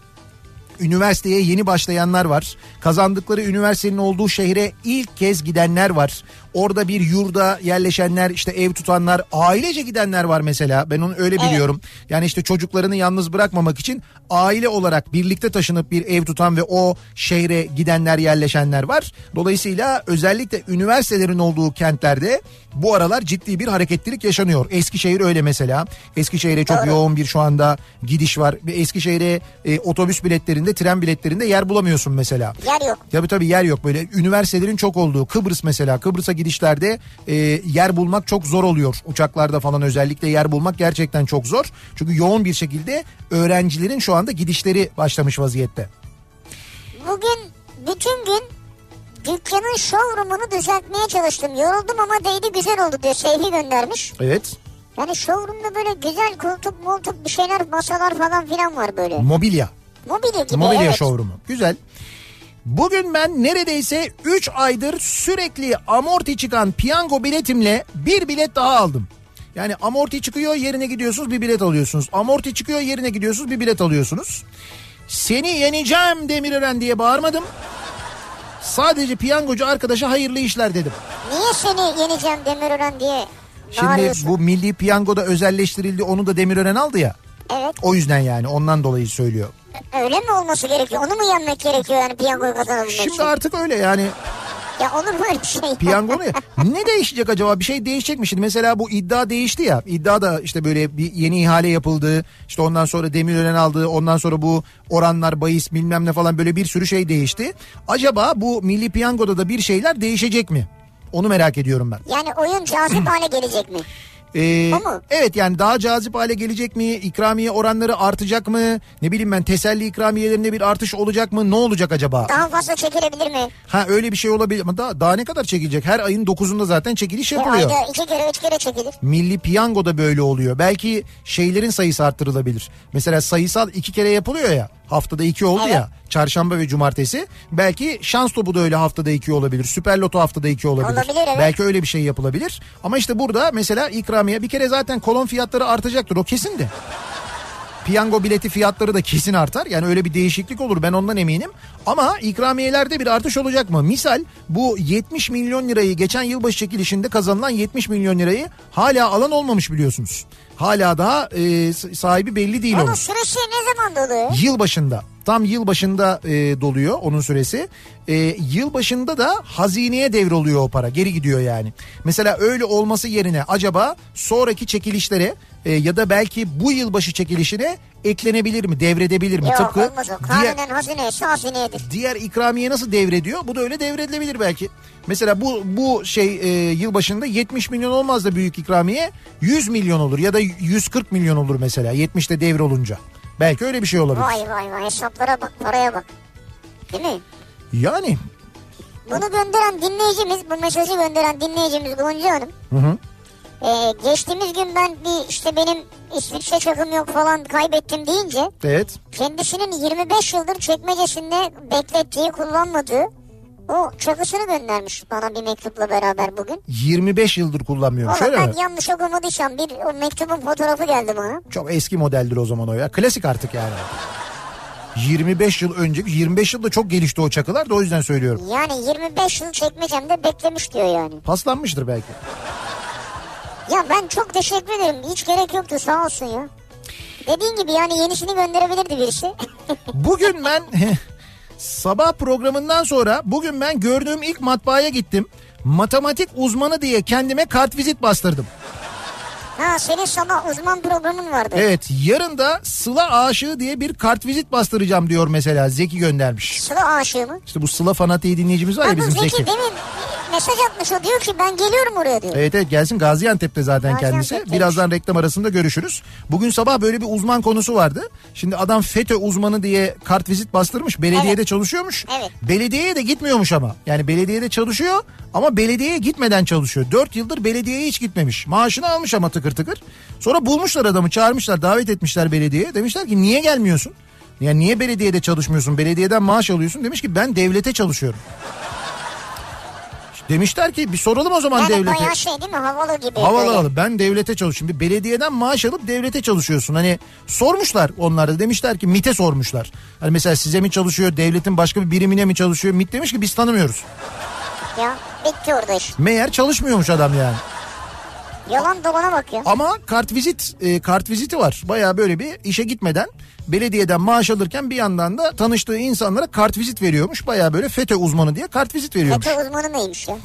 üniversiteye yeni başlayanlar var. Kazandıkları üniversitenin olduğu şehre ilk kez gidenler var. Orada bir yurda yerleşenler, işte ev tutanlar, ailece gidenler var mesela. Ben onu öyle Evet. biliyorum. Yani işte çocuklarını yalnız bırakmamak için aile olarak birlikte taşınıp bir ev tutan ve o şehre gidenler, yerleşenler var. Dolayısıyla özellikle üniversitelerin olduğu kentlerde bu aralar ciddi bir hareketlilik yaşanıyor. Eskişehir öyle mesela. Eskişehir'e çok Doğru. yoğun bir şu anda gidiş var. Ve Eskişehir'e e, otobüs biletlerinde, tren biletlerinde yer bulamıyorsun mesela. Yer yok. Tabii tabii yer yok böyle üniversitelerin çok olduğu Kıbrıs mesela Kıbrıs'a gidişlerde e, yer bulmak çok zor oluyor uçaklarda falan özellikle yer bulmak gerçekten çok zor çünkü yoğun bir şekilde öğrencilerin şu anda gidişleri başlamış vaziyette. Bugün bütün gün dükkanın showroom'unu düzeltmeye çalıştım. Yoruldum ama değdi güzel oldu diyor. Seyfi göndermiş. Evet Yani showroom'da böyle güzel koltuk moltuk bir şeyler masalar falan filan var böyle. mobilya Mobilya gibi mobilya evet. showroom'u güzel. Bugün ben neredeyse 3 aydır sürekli amorti çıkan piyango biletimle bir bilet daha aldım. Yani amorti çıkıyor yerine gidiyorsunuz bir bilet alıyorsunuz. Amorti çıkıyor yerine gidiyorsunuz bir bilet alıyorsunuz. Seni yeneceğim Demirören diye bağırmadım. Sadece piyangocu arkadaşa hayırlı işler dedim. Niye seni yeneceğim Demirören diye Şimdi bu milli piyangoda özelleştirildi onu da Demirören aldı ya. Evet O yüzden yani ondan dolayı söylüyor. Öyle mi olması gerekiyor? Onu mu yenmek gerekiyor yani piyangoyu kazanabilmek için? Şimdi artık öyle yani Ya olur mu öyle bir şey? piyango ne? ne değişecek acaba? Bir şey değişecek mi? Şimdi mesela bu iddia değişti ya. İddia da işte böyle bir yeni ihale yapıldı. İşte ondan sonra Demirören aldı. Ondan sonra bu oranlar bahis bilmem ne falan böyle bir sürü şey değişti. Acaba bu milli piyangoda da bir şeyler değişecek mi? Onu merak ediyorum ben. Yani oyun cazip hale gelecek mi? Ee, mu? evet yani daha cazip hale gelecek mi? İkramiye oranları artacak mı? Ne bileyim ben teselli ikramiyelerinde bir artış olacak mı? Ne olacak acaba? Daha fazla çekilebilir mi? Ha öyle bir şey olabilir ama daha, daha ne kadar çekilecek? Her ayın 9'unda zaten çekiliş yapılıyor. ayda iki kere üç kere çekilir. Milli piyango da böyle oluyor. Belki şeylerin sayısı arttırılabilir. Mesela sayısal iki kere yapılıyor ya. Haftada iki oldu Evet. ya. Çarşamba ve cumartesi. Belki şans topu da öyle haftada iki olabilir. Süper loto haftada iki olabilir. Olabilir, evet. Belki öyle bir şey yapılabilir. Ama işte burada mesela ikramiye bir kere zaten kolon fiyatları artacaktır. O kesin de. Piyango bileti fiyatları da kesin artar. Yani öyle bir değişiklik olur ben ondan eminim. Ama ikramiyelerde bir artış olacak mı? Misal bu 70 milyon lirayı geçen yılbaşı çekilişinde kazanılan 70 milyon lirayı hala alan olmamış biliyorsunuz. Hala daha e, sahibi belli değil Onun onun. süresi ne zaman doluyor? Yıl başında tam yıl başında e, doluyor onun süresi. E, yıl başında da hazineye devroluyor o para geri gidiyor yani. Mesela öyle olması yerine acaba sonraki çekilişlere e, ya da belki bu yılbaşı çekilişine eklenebilir mi devredebilir mi? Yok Tıpkı olmaz o. diğer, diğer ikramiye nasıl devrediyor? Bu da öyle devredilebilir belki. Mesela bu bu şey e, yılbaşında 70 milyon olmaz da büyük ikramiye 100 milyon olur ya da 140 milyon olur mesela 70'te devre olunca. Belki öyle bir şey olabilir. Vay vay vay hesaplara bak paraya bak. Değil mi? Yani Bunu gönderen dinleyicimiz, bu mesajı gönderen dinleyicimiz Gonca Hanım. hı hı. Ee, geçtiğimiz gün ben bir işte benim İsviçre çakım yok falan kaybettim deyince Evet. kendisinin 25 yıldır çekmecesinde beklettiği kullanmadığı O çakısını göndermiş bana bir mektupla beraber bugün. 25 yıldır kullanmıyorum. Valla Şöyle ben mi? yanlış okumadıysam bir o mektubun fotoğrafı geldi bana. Çok eski modeldir o zaman o ya. Klasik artık yani. 25 yıl önce 25 yılda çok gelişti o çakılar da o yüzden söylüyorum. Yani 25 yıl çekmecemde beklemiş diyor yani. Paslanmıştır belki. Ya ben çok teşekkür ederim. Hiç gerek yoktu sağ olsun ya. Dediğin gibi yani yenisini gönderebilirdi birisi. Bugün ben sabah programından sonra bugün ben gördüğüm ilk matbaaya gittim. Matematik uzmanı diye kendime kartvizit bastırdım. ha senin sabah uzman programın vardı. Evet yarın da Sıla aşığı diye bir kartvizit bastıracağım diyor mesela Zeki göndermiş. Sıla aşığı mı? İşte bu Sıla fanatiği dinleyicimiz var ya Ha bizim Zeki, Zeki. demin mesaj atmış o diyor ki ben geliyorum oraya diyor. Evet evet gelsin Gaziantep'te zaten kendisi. Birazdan reklam arasında görüşürüz. Bugün sabah böyle bir uzman konusu vardı. Şimdi adam FETÖ uzmanı diye kartvizit bastırmış. Belediyede Evet. çalışıyormuş. Evet. Belediyeye de gitmiyormuş ama. Yani belediyede çalışıyor ama belediyeye gitmeden çalışıyor. Dört yıldır belediyeye hiç gitmemiş. Maaşını almış ama tıkır tıkır. Sonra bulmuşlar adamı çağırmışlar davet etmişler belediyeye. Demişler ki niye gelmiyorsun? Yani niye belediyede çalışmıyorsun? Belediyeden maaş alıyorsun. Demiş ki ben devlete çalışıyorum. Demişler ki bir soralım o zaman Yani devlete. bayağı şey değil mi havalı gibi. Havalı böyle. havalı ben devlete çalışıyorum. Bir belediyeden maaş alıp devlete çalışıyorsun. Hani sormuşlar onlar da demişler ki MIT'e sormuşlar. Hani mesela size mi çalışıyor devletin başka bir birimine mi çalışıyor? MIT demiş ki biz tanımıyoruz. Ya bitti orada iş. Meğer çalışmıyormuş adam yani. Yalan dolana bak ya. Ama kartvizit e, kartviziti var. Baya böyle bir işe gitmeden belediyeden maaş alırken bir yandan da tanıştığı insanlara kartvizit veriyormuş. Baya böyle FETÖ uzmanı diye kartvizit veriyormuş. FETÖ uzmanı neymiş ya?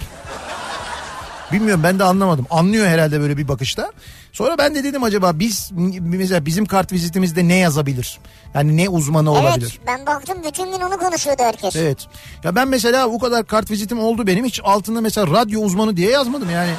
Bilmiyorum ben de anlamadım. Anlıyor herhalde böyle bir bakışta. Sonra ben de dedim acaba biz mesela bizim kartvizitimizde ne yazabilir? Yani ne uzmanı olabilir? Evet ben baktım bütün gün onu konuşuyordu herkes. Evet. Ya ben mesela bu kadar kartvizitim oldu benim hiç altında mesela radyo uzmanı diye yazmadım yani.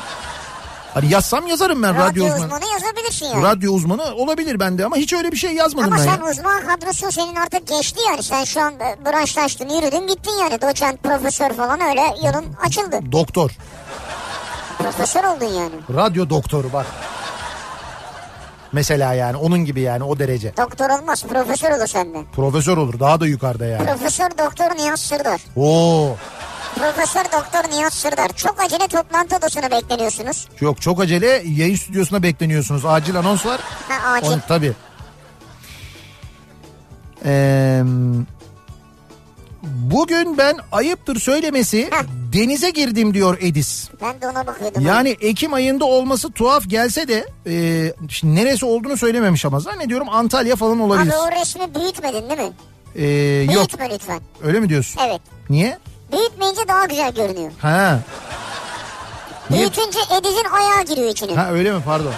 Hani yazsam yazarım ben radyo, Radyo uzmanı. uzmanı yazabilirsin yani. Radyo uzmanı olabilir bende ama hiç öyle bir şey yazmadım Ama ben sen ya. uzman kadrosu senin artık geçti yani. Sen şu an branşlaştın, yürüdün, gittin yani. Doçent, profesör falan öyle yolun açıldı. Doktor. Profesör oldun yani. Radyo doktoru bak. Mesela yani onun gibi yani o derece. Doktor olmaz, profesör olur senden. Profesör olur daha da yukarıda yani. Profesör Doktor Nihat Sırdar. Oo. Profesör Doktor Nihat Sırdar. Çok acele toplantı odasına bekleniyorsunuz. Yok çok acele yayın stüdyosuna bekleniyorsunuz. Acil anons var. Ha acil. Onu, tabii. Ee, bugün ben ayıptır söylemesi Heh. denize girdim diyor Edis. Ben de ona bakıyordum. Yani Ekim ayında olması tuhaf gelse de e, şimdi neresi olduğunu söylememiş ama zannediyorum Antalya falan olabilir. Abi o resmi büyütmedin değil mi? Ee, yok Büyütme lütfen. öyle mi diyorsun? Evet. Niye? Büyütmeyince daha güzel görünüyor. Ha. Büyütünce Ediz'in ayağı giriyor içine. Ha öyle mi pardon.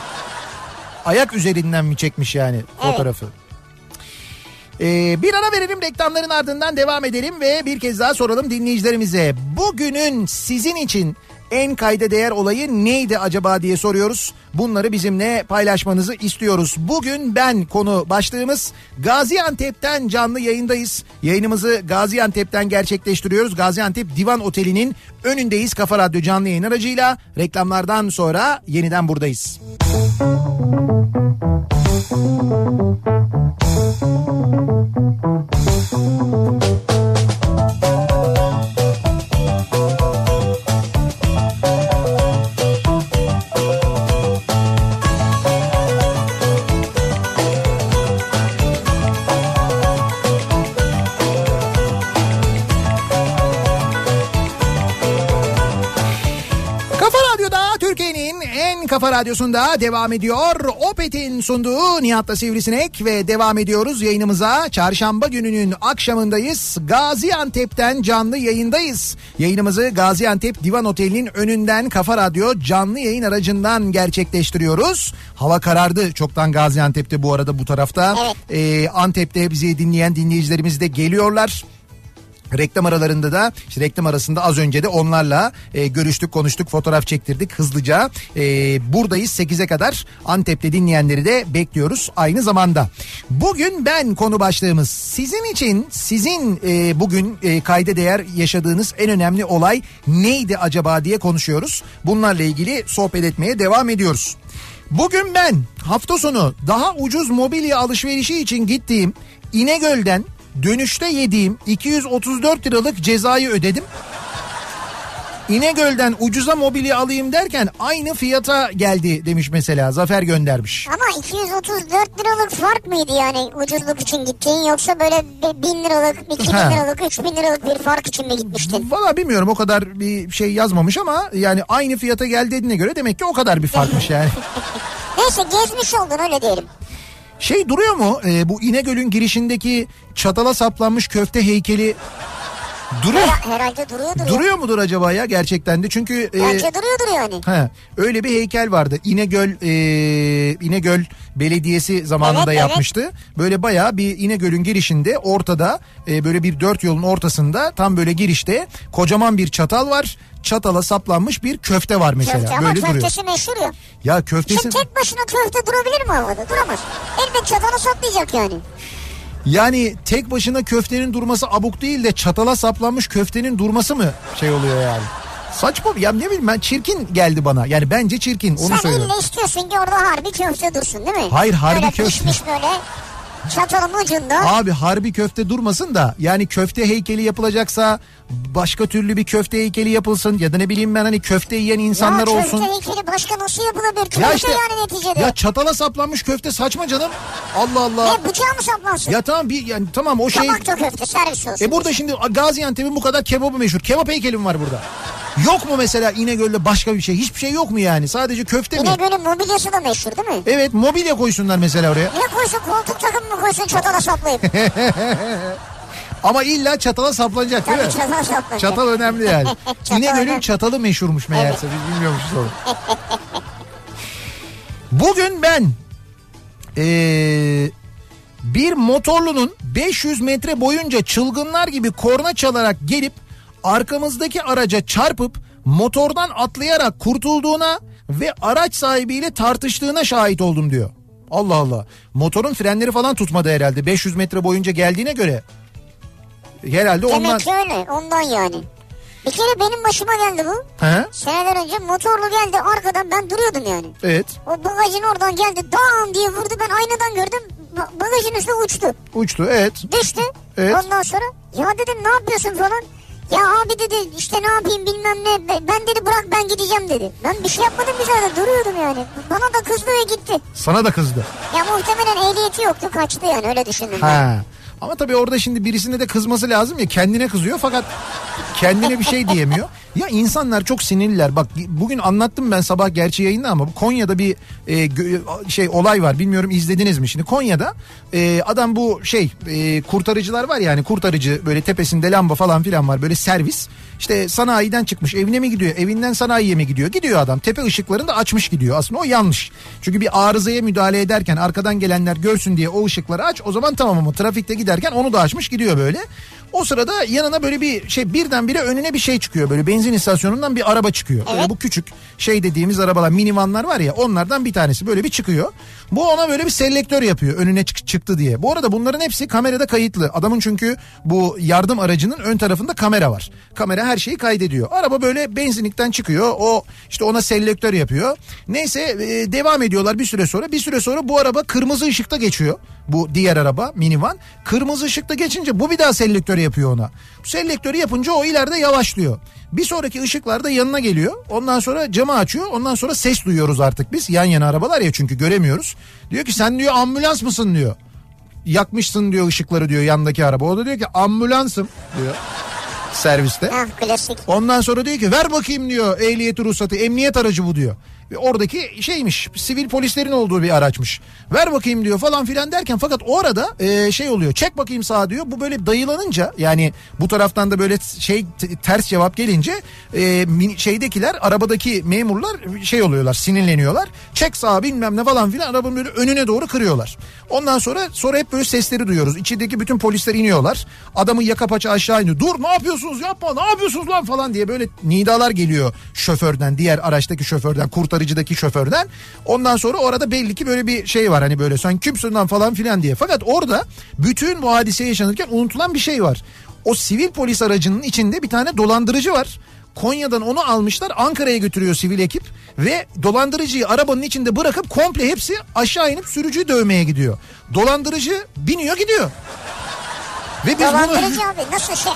Ayak üzerinden mi çekmiş yani fotoğrafı? Ee, bir ara verelim reklamların ardından devam edelim ve bir kez daha soralım dinleyicilerimize. Bugünün sizin için en kayda değer olayı neydi acaba diye soruyoruz. Bunları bizimle paylaşmanızı istiyoruz. Bugün ben konu başlığımız Gaziantep'ten canlı yayındayız. Yayınımızı Gaziantep'ten gerçekleştiriyoruz. Gaziantep Divan Oteli'nin önündeyiz Kafa Radyo canlı yayın aracıyla. Reklamlardan sonra yeniden buradayız. Kafa radyosunda devam ediyor. Opet'in sunduğu Nihat'la Sivrisinek ve devam ediyoruz yayınımıza. Çarşamba gününün akşamındayız. Gaziantep'ten canlı yayındayız. Yayınımızı Gaziantep Divan Oteli'nin önünden Kafa Radyo canlı yayın aracından gerçekleştiriyoruz. Hava karardı çoktan Gaziantep'te bu arada bu tarafta. Evet. Ee, Antep'te bizi dinleyen dinleyicilerimiz de geliyorlar. Reklam aralarında da işte reklam arasında az önce de onlarla e, görüştük konuştuk fotoğraf çektirdik hızlıca E, buradayız 8'e kadar Antep'te dinleyenleri de bekliyoruz aynı zamanda. Bugün ben konu başlığımız sizin için sizin e, bugün e, kayda değer yaşadığınız en önemli olay neydi acaba diye konuşuyoruz. Bunlarla ilgili sohbet etmeye devam ediyoruz. Bugün ben hafta sonu daha ucuz mobilya alışverişi için gittiğim İnegöl'den dönüşte yediğim 234 liralık cezayı ödedim. İnegöl'den ucuza mobilya alayım derken aynı fiyata geldi demiş mesela Zafer göndermiş. Ama 234 liralık fark mıydı yani ucuzluk için gittiğin yoksa böyle 1000 liralık, 2000 Ha. liralık, 3000 liralık bir fark için mi gitmiştin? Valla bilmiyorum o kadar bir şey yazmamış ama yani aynı fiyata geldi dediğine göre demek ki o kadar bir farkmış yani. Neyse gezmiş oldun öyle diyelim. Şey duruyor mu e, bu İnegöl'ün girişindeki çatala saplanmış köfte heykeli duruyor. Her- herhalde duruyordur. ya. Duruyor mudur acaba ya gerçekten de çünkü e, Bence duruyordur yani. he, öyle bir heykel vardı İnegöl e, İnegöl Belediyesi zamanında Evet, evet. yapmıştı. Böyle bayağı bir İnegöl'ün girişinde ortada e, böyle bir dört yolun ortasında tam böyle girişte kocaman bir çatal var. Çatala saplanmış bir köfte var mesela. Köfte ama böyle duruyor. köftesi meşhur ya. Ya köftesi Şimdi tek başına köfte durabilir mi havada? Duramaz. Elbet çatala saplayacak yani. Yani tek başına köftenin durması abuk değil de çatala saplanmış köftenin durması mı şey oluyor yani? Saçma ya ne bileyim ben çirkin geldi bana. Yani bence çirkin onu Sen söylüyorum. ille istiyorsun ki orada harbi köfte dursun değil mi? Hayır, harbi böyle köfte. pişmiş böyle çatalın ucunda. Abi harbi köfte durmasın da yani köfte heykeli yapılacaksa başka türlü bir köfte heykeli yapılsın ya da ne bileyim ben hani köfte yiyen insanlar ya olsun. köfte heykeli başka nasıl yapılabilir? Köfte Ya işte yani neticede. ya çatala saplanmış köfte saçma canım. Allah Allah. Ne bıçağı mı saplansın? Ya tamam bir yani tamam o şey Tabakta köfte servis olsun. E burada şimdi Gaziantep'in bu kadar kebabı meşhur. Kebap heykeli mi var burada? Yok mu mesela İnegöl'de başka bir şey? Hiçbir şey yok mu yani? Sadece köfte mi? İnegöl'ün mobilyası da meşhur değil mi? Evet mobilya koysunlar mesela oraya. Ne koysun koltuk takım mı koysun çatala saplayıp? Ama illa çatala saplanacak değil Tabii mi? çatala saplayacak. Çatal önemli yani. Çatal İnegöl'ün önemli. çatalı meşhurmuş meğerse biz bilmiyormuşuz onu. Bugün ben eee, bir motorlunun 500 metre boyunca çılgınlar gibi korna çalarak gelip arkamızdaki araca çarpıp motordan atlayarak kurtulduğuna ve araç sahibiyle tartıştığına şahit oldum diyor. Allah Allah. Motorun frenleri falan tutmadı herhalde. 500 metre boyunca geldiğine göre. Herhalde ondan... Demek ki öyle ondan yani. Bir kere benim başıma geldi bu. He? Seneler önce motorlu geldi arkadan ben duruyordum yani. Evet. O bagajın oradan geldi dam diye vurdu ben aynadan gördüm. Ba- Bagajın üstüne uçtu. Uçtu evet. Düştü. Evet. Ondan sonra ya dedim ne yapıyorsun falan. Ya abi dedi işte ne yapayım bilmem ne. Be- Ben dedi bırak ben gideceğim dedi. Ben bir şey yapmadım bir zaten duruyordum yani. Bana da kızdı ve gitti. Sana da kızdı. Ya muhtemelen ehliyeti yoktu kaçtı yani öyle düşündüm. ben. Ama tabii orada şimdi birisine de kızması lazım ya kendine kızıyor fakat kendine bir şey diyemiyor. Ya insanlar çok sinirliler. Bak bugün anlattım ben sabah gerçi yayında ama Konya'da bir e, şey olay var. Bilmiyorum izlediniz mi? Şimdi Konya'da e, adam bu şey e, kurtarıcılar var yani kurtarıcı böyle tepesinde lamba falan filan var böyle servis. İşte sanayiden çıkmış evine mi gidiyor evinden sanayiye mi gidiyor gidiyor adam tepe ışıklarını da açmış gidiyor aslında o yanlış. Çünkü bir arızaya müdahale ederken arkadan gelenler görsün diye o ışıkları aç o zaman tamam ama trafikte giderken onu da açmış gidiyor böyle. O sırada yanına böyle bir şey birdenbire önüne bir şey çıkıyor böyle benzin istasyonundan bir araba çıkıyor. Böyle Evet. bu küçük şey dediğimiz arabalar minivanlar var ya onlardan bir tanesi böyle bir çıkıyor. Bu ona böyle bir selektör yapıyor önüne çık- çıktı diye. Bu arada bunların hepsi kamerada kayıtlı. Adamın çünkü bu yardım aracının ön tarafında kamera var. Kamera her şeyi kaydediyor. Araba böyle benzinlikten çıkıyor. O işte ona selektör yapıyor. Neyse e, devam ediyorlar bir süre sonra. Bir süre sonra bu araba kırmızı ışıkta geçiyor. Bu diğer araba minivan. Kırmızı ışıkta geçince bu bir daha selektör yapıyor ona. Selektörü yapınca o ileride yavaşlıyor. Bir sonraki ışıklarda yanına geliyor. Ondan sonra camı açıyor. Ondan sonra ses duyuyoruz artık biz. Yan yana arabalar ya çünkü göremiyoruz. Diyor ki sen diyor ambulans mısın diyor. Yakmışsın diyor ışıkları diyor yandaki araba. O da diyor ki ambulansım diyor serviste. Ha klasik. Ondan sonra diyor ki ver bakayım diyor ehliyeti ruhsatı emniyet aracı bu diyor. Oradaki şeymiş sivil polislerin olduğu bir araçmış. Ver bakayım diyor falan filan derken fakat o arada e, şey oluyor çek bakayım sağa diyor. Bu böyle dayılanınca yani bu taraftan da böyle şey ters cevap gelince e, şeydekiler arabadaki memurlar şey oluyorlar sinirleniyorlar. Çek sağa bilmem ne falan filan arabanın böyle önüne doğru kırıyorlar. Ondan sonra sonra hep böyle sesleri duyuyoruz. İçindeki bütün polisler iniyorlar. Adamı yaka paça aşağı iniyor. Dur ne yapıyorsunuz yapma ne yapıyorsunuz lan falan diye böyle nidalar geliyor şoförden diğer araçtaki şoförden kurtarıcıdaki şoförden. Ondan sonra orada belli ki böyle bir şey var hani böyle sen kimsin lan falan filan diye. Fakat orada bütün bu hadise yaşanırken unutulan bir şey var. O sivil polis aracının içinde bir tane dolandırıcı var. Konya'dan onu almışlar Ankara'ya götürüyor sivil ekip ve dolandırıcıyı arabanın içinde bırakıp komple hepsi aşağı inip sürücüyü dövmeye gidiyor. Dolandırıcı biniyor gidiyor. Ve biz bunu Dolandırıcı abi nasıl şey?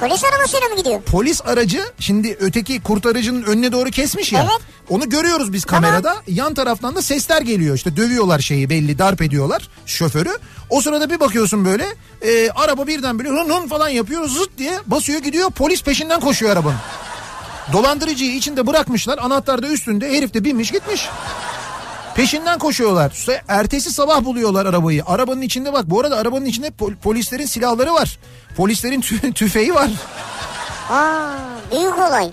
Polis arabasıyla mı gidiyor? Polis aracı şimdi öteki kurtarıcının önüne doğru kesmiş ya. Evet. Onu görüyoruz biz kamerada. Yan taraftan da sesler geliyor. İşte dövüyorlar şeyi belli darp ediyorlar şoförü. O sırada bir bakıyorsun böyle e, araba birden böyle hın hın falan yapıyor zıt diye basıyor gidiyor. Polis peşinden koşuyor arabanın. Dolandırıcıyı içinde bırakmışlar. Anahtar da üstünde. Herif de binmiş gitmiş. Peşinden koşuyorlar. Ertesi sabah buluyorlar arabayı. Arabanın içinde bak. Bu arada arabanın içinde pol- polislerin silahları var. Polislerin tü- tüfeği var. Aa, büyük olay.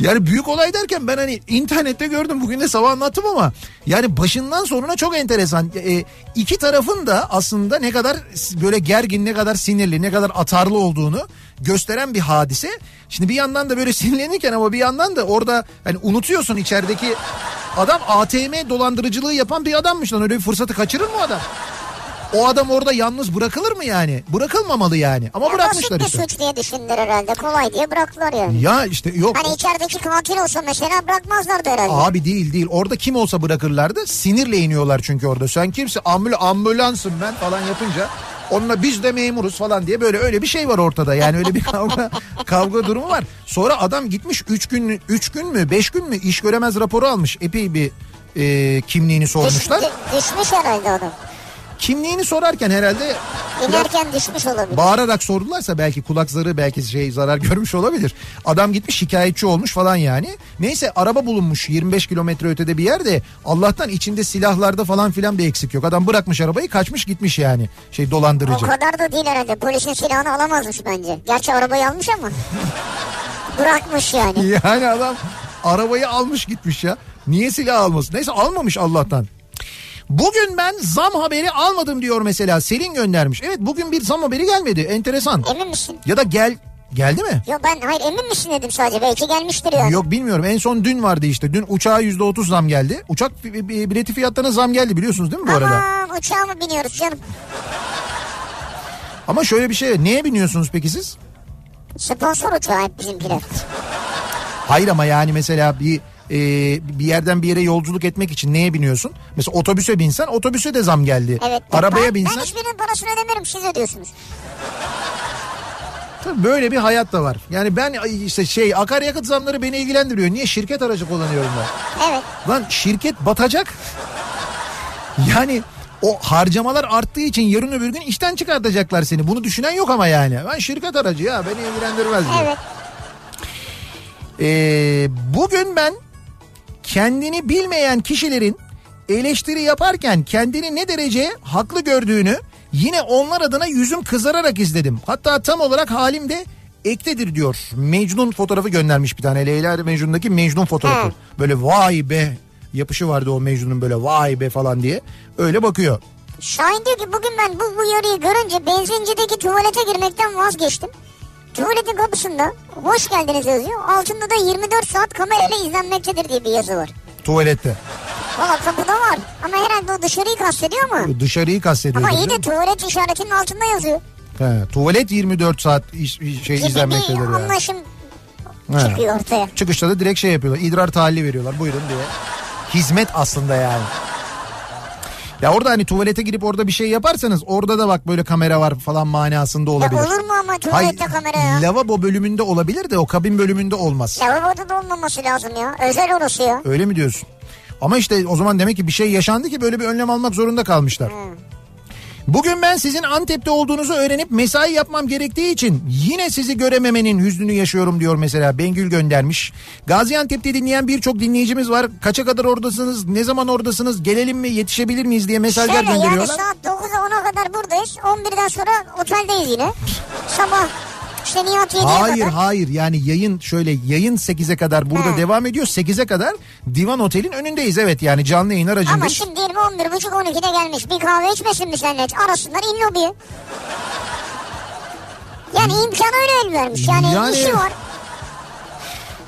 Yani büyük olay derken ben hani internette gördüm bugün de sabah anlattım ama yani başından sonuna çok enteresan. E, iki tarafın da aslında ne kadar böyle gergin, ne kadar sinirli, ne kadar atarlı olduğunu gösteren bir hadise. Şimdi bir yandan da böyle sinirlenirken ama bir yandan da orada hani unutuyorsun içerideki adam ATM dolandırıcılığı yapan bir adammış lan öyle bir fırsatı kaçırır mı adam? O adam orada yalnız bırakılır mı yani? Bırakılmamalı yani. Ama Ya bırakmışlar işte. suç diye düşündüler herhalde. Kolay diye bıraktılar yani. Ya işte yok. Hani içerideki katil olsa mesela bırakmazlardı herhalde. Abi değil değil. Orada kim olsa bırakırlardı. Sinirle iniyorlar çünkü orada. Sen kimsin? Ambul ambulansım ben falan yapınca. Onunla biz de memuruz falan diye böyle öyle bir şey var ortada. Yani öyle bir kavga kavga durumu var. Sonra adam gitmiş 3 gün 3 gün mü 5 gün mü iş göremez raporu almış. Epey bir e, kimliğini sormuşlar. dü- düşmüş herhalde adam. Kimliğini sorarken herhalde İnerken düşmüş olabilir. bağırarak sordularsa belki kulak zarı belki şey zarar görmüş olabilir. Adam gitmiş şikayetçi olmuş falan yani. Neyse araba bulunmuş 25 kilometre ötede bir yerde. Allah'tan içinde silahlarda falan filan bir eksik yok. Adam bırakmış arabayı kaçmış gitmiş yani. Şey o dolandırıcı. kadar da değil herhalde. Polisin silahını alamazmış bence. Gerçi arabayı almış ama. Bırakmış yani. Yani adam arabayı almış gitmiş ya. Niye silah almasın? Neyse almamış Allah'tan. Bugün ben zam haberi almadım diyor mesela. Selin göndermiş. Evet bugün bir zam haberi gelmedi. Enteresan. Emin misin? Ya da gel geldi mi? Yok ben hayır emin misin dedim sadece. Belki gelmiştir yani. Yok bilmiyorum. En son dün vardı işte. Dün uçağa yüzde otuz zam geldi. Uçak bi- bi- bileti fiyatlarına zam geldi biliyorsunuz değil mi bu arada? Aman uçağa mı biniyoruz canım? Ama şöyle bir şey. Neye biniyorsunuz peki siz? Sponsor uçağı hep bizimkiler. Hayır ama yani mesela bir e, bir yerden bir yere yolculuk etmek için neye biniyorsun? Mesela otobüse binsen otobüse de zam geldi. Evet. Arabaya ben, binsen Ben hiçbirinin parasını ödemiyorum siz ödüyorsunuz. tabii böyle bir hayat da var. Yani ben işte şey akaryakıt zamları beni ilgilendiriyor. Niye şirket aracı kullanıyorum ben? Evet. Lan şirket batacak. Yani o harcamalar arttığı için yarın öbür gün işten çıkartacaklar seni. Bunu düşünen yok ama yani. Ben şirket aracı ya beni ilgilendirmez diyor. Evet. Ee, bugün ben kendini bilmeyen kişilerin eleştiri yaparken kendini ne derece haklı gördüğünü yine onlar adına yüzüm kızararak izledim. Hatta tam olarak halim de ektedir diyor. Mecnun fotoğrafı göndermiş bir tane. Leyla ile Mecnun'daki Mecnun fotoğrafı. Hı. Böyle vay be yapışı vardı o Mecnun'un böyle vay be falan diye. Öyle bakıyor. Şahin diyor ki bugün ben bu uyarıyı görünce benzincideki tuvalete girmekten vazgeçtim. Tuvaletin kapısında hoş geldiniz yazıyor. Altında da 24 saat kamerayla izlenmektedir diye bir yazı var. Tuvalette. Valla kapıda var. Ama herhalde o dışarıyı kastediyor mu? Dışarıyı kastediyor. Ama iyi de tuvalet işaretinin altında yazıyor. He, tuvalet 24 saat iş- şey Gibi izlenmektedir bir yani. anlaşım He. çıkıyor ortaya. Çıkışta da direkt şey yapıyorlar. İdrar tahlili veriyorlar. Buyurun diye. Hizmet aslında yani. Ya orada hani tuvalete girip orada bir şey yaparsanız orada da bak böyle kamera var falan manasında Ya olabilir. olur mu ama tuvalette kamera ya? Lavabo bölümünde olabilir de o kabin bölümünde olmaz. Lavaboda da olmaması lazım ya. Özel orası ya. Öyle mi diyorsun? Ama işte o zaman demek ki bir şey yaşandı ki böyle bir önlem almak zorunda kalmışlar. Bugün ben sizin Antep'te olduğunuzu öğrenip mesai yapmam gerektiği için yine sizi görememenin hüznünü yaşıyorum diyor mesela Bengül göndermiş. Gaziantep'te dinleyen birçok dinleyicimiz var. Kaça kadar oradasınız? Ne zaman oradasınız? Gelelim mi? Yetişebilir miyiz diye mesajlar Şöyle yani gönderiyorlar. saat 9'a 10'a kadar buradayız. 11'den sonra oteldeyiz yine. Sabah 7'ye Hayır kadar. hayır yani yayın şöyle yayın 8'e kadar burada He. devam ediyor. 8'e kadar Divan Otel'in önündeyiz evet yani canlı yayın Ama aracındayız. şimdi diyelim 11.30-12'de gelmiş. Bir kahve içmesin mi seninle? Arasınlar in lobiye. Yani imkanı öyle el vermiş. Yani, Yani- işi var.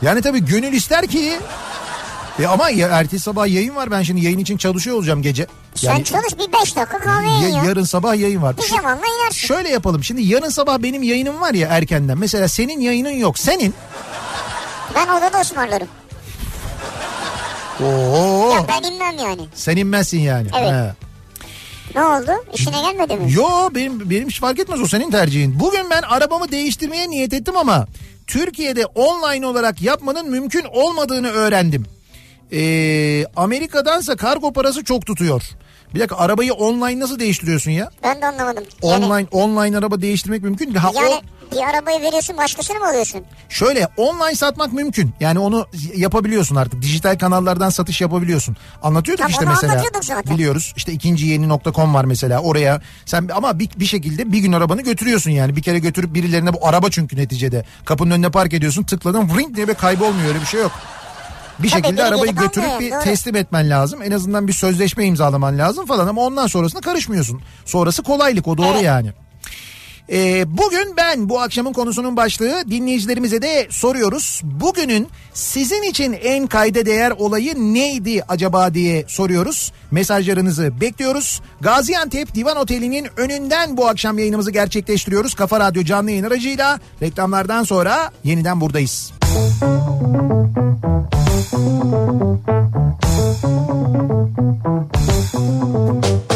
Yani tabii gönül ister ki e ama ya, ertesi sabah yayın var ben şimdi yayın için çalışıyor olacağım gece. Sen Yani çalış bir 5 dakika kahve ya- ya. yarın sabah yayın var. Pijamanla inersin. şöyle yapalım şimdi yarın sabah benim yayınım var ya erkenden. Mesela senin yayının yok. Senin Ben odada ısmarlarım. Oo Ya ben inmem yani. sen inmezsin yani. Evet. He. Ne oldu? İşine gelmedi mi? Yo benim benim hiç fark etmez o senin tercihin. Bugün ben arabamı değiştirmeye niyet ettim ama Türkiye'de online olarak yapmanın mümkün olmadığını öğrendim. Ee, Amerika'dansa kargo parası çok tutuyor. Bir dakika arabayı online nasıl değiştiriyorsun ya? Ben de anlamadım. Yani, Online online araba değiştirmek mümkün değil. Ha, yani o, bir arabayı veriyorsun başkasını mı alıyorsun? şöyle online satmak mümkün. Yani onu yapabiliyorsun artık. Dijital kanallardan satış yapabiliyorsun. Anlatıyorduk Tamam, işte mesela. zaten. Biliyoruz. İşte ikinci yeni.com var mesela. Oraya sen ama bir, bir şekilde bir gün arabanı götürüyorsun yani. Bir kere götürüp birilerine bu araba çünkü neticede. Kapının önüne park ediyorsun. Tıkladın ring diye bir kaybolmuyor öyle bir şey yok. Bir Tabii, şekilde arabayı götürüp bir doğru. teslim etmen lazım. En azından bir sözleşme imzalaman lazım falan ama ondan sonrasına karışmıyorsun. Sonrası kolaylık o doğru Evet. yani. Ee, bugün ben bu akşamın konusunun başlığı dinleyicilerimize de soruyoruz. Bugünün sizin için en kayda değer olayı neydi acaba diye soruyoruz. Mesajlarınızı bekliyoruz. Gaziantep Divan Oteli'nin önünden bu akşam yayınımızı gerçekleştiriyoruz. Kafa Radyo canlı yayın aracıyla reklamlardan sonra yeniden buradayız. Kafa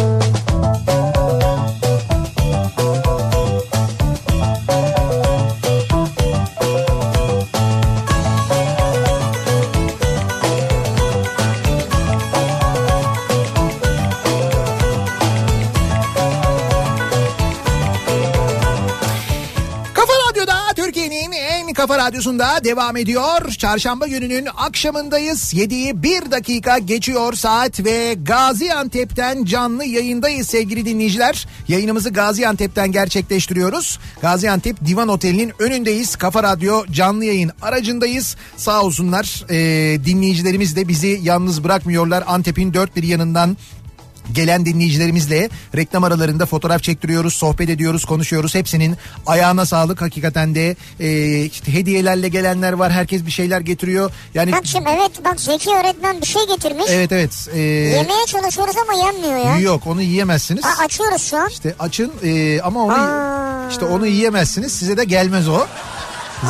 kafa radyosunda devam ediyor. Çarşamba gününün akşamındayız. 7'yi 1 dakika geçiyor saat ve Gaziantep'ten canlı yayındayız sevgili dinleyiciler. Yayınımızı Gaziantep'ten gerçekleştiriyoruz. Gaziantep Divan Oteli'nin önündeyiz. Kafa Radyo canlı yayın aracındayız. Sağ olsunlar e, dinleyicilerimiz de bizi yalnız bırakmıyorlar. Antep'in dört bir yanından gelen dinleyicilerimizle reklam aralarında fotoğraf çektiriyoruz, sohbet ediyoruz, konuşuyoruz. Hepsinin ayağına sağlık hakikaten de e, işte hediyelerle gelenler var. Herkes bir şeyler getiriyor. Yani Bak şimdi evet bak Zeki öğretmen bir şey getirmiş. evet evet. e, Yemeye çalışıyoruz ama yenmiyor ya. yok onu yiyemezsiniz. Ha, açıyoruz şu an. İşte açın e, ama onu Aa. işte onu yiyemezsiniz. Size de gelmez o.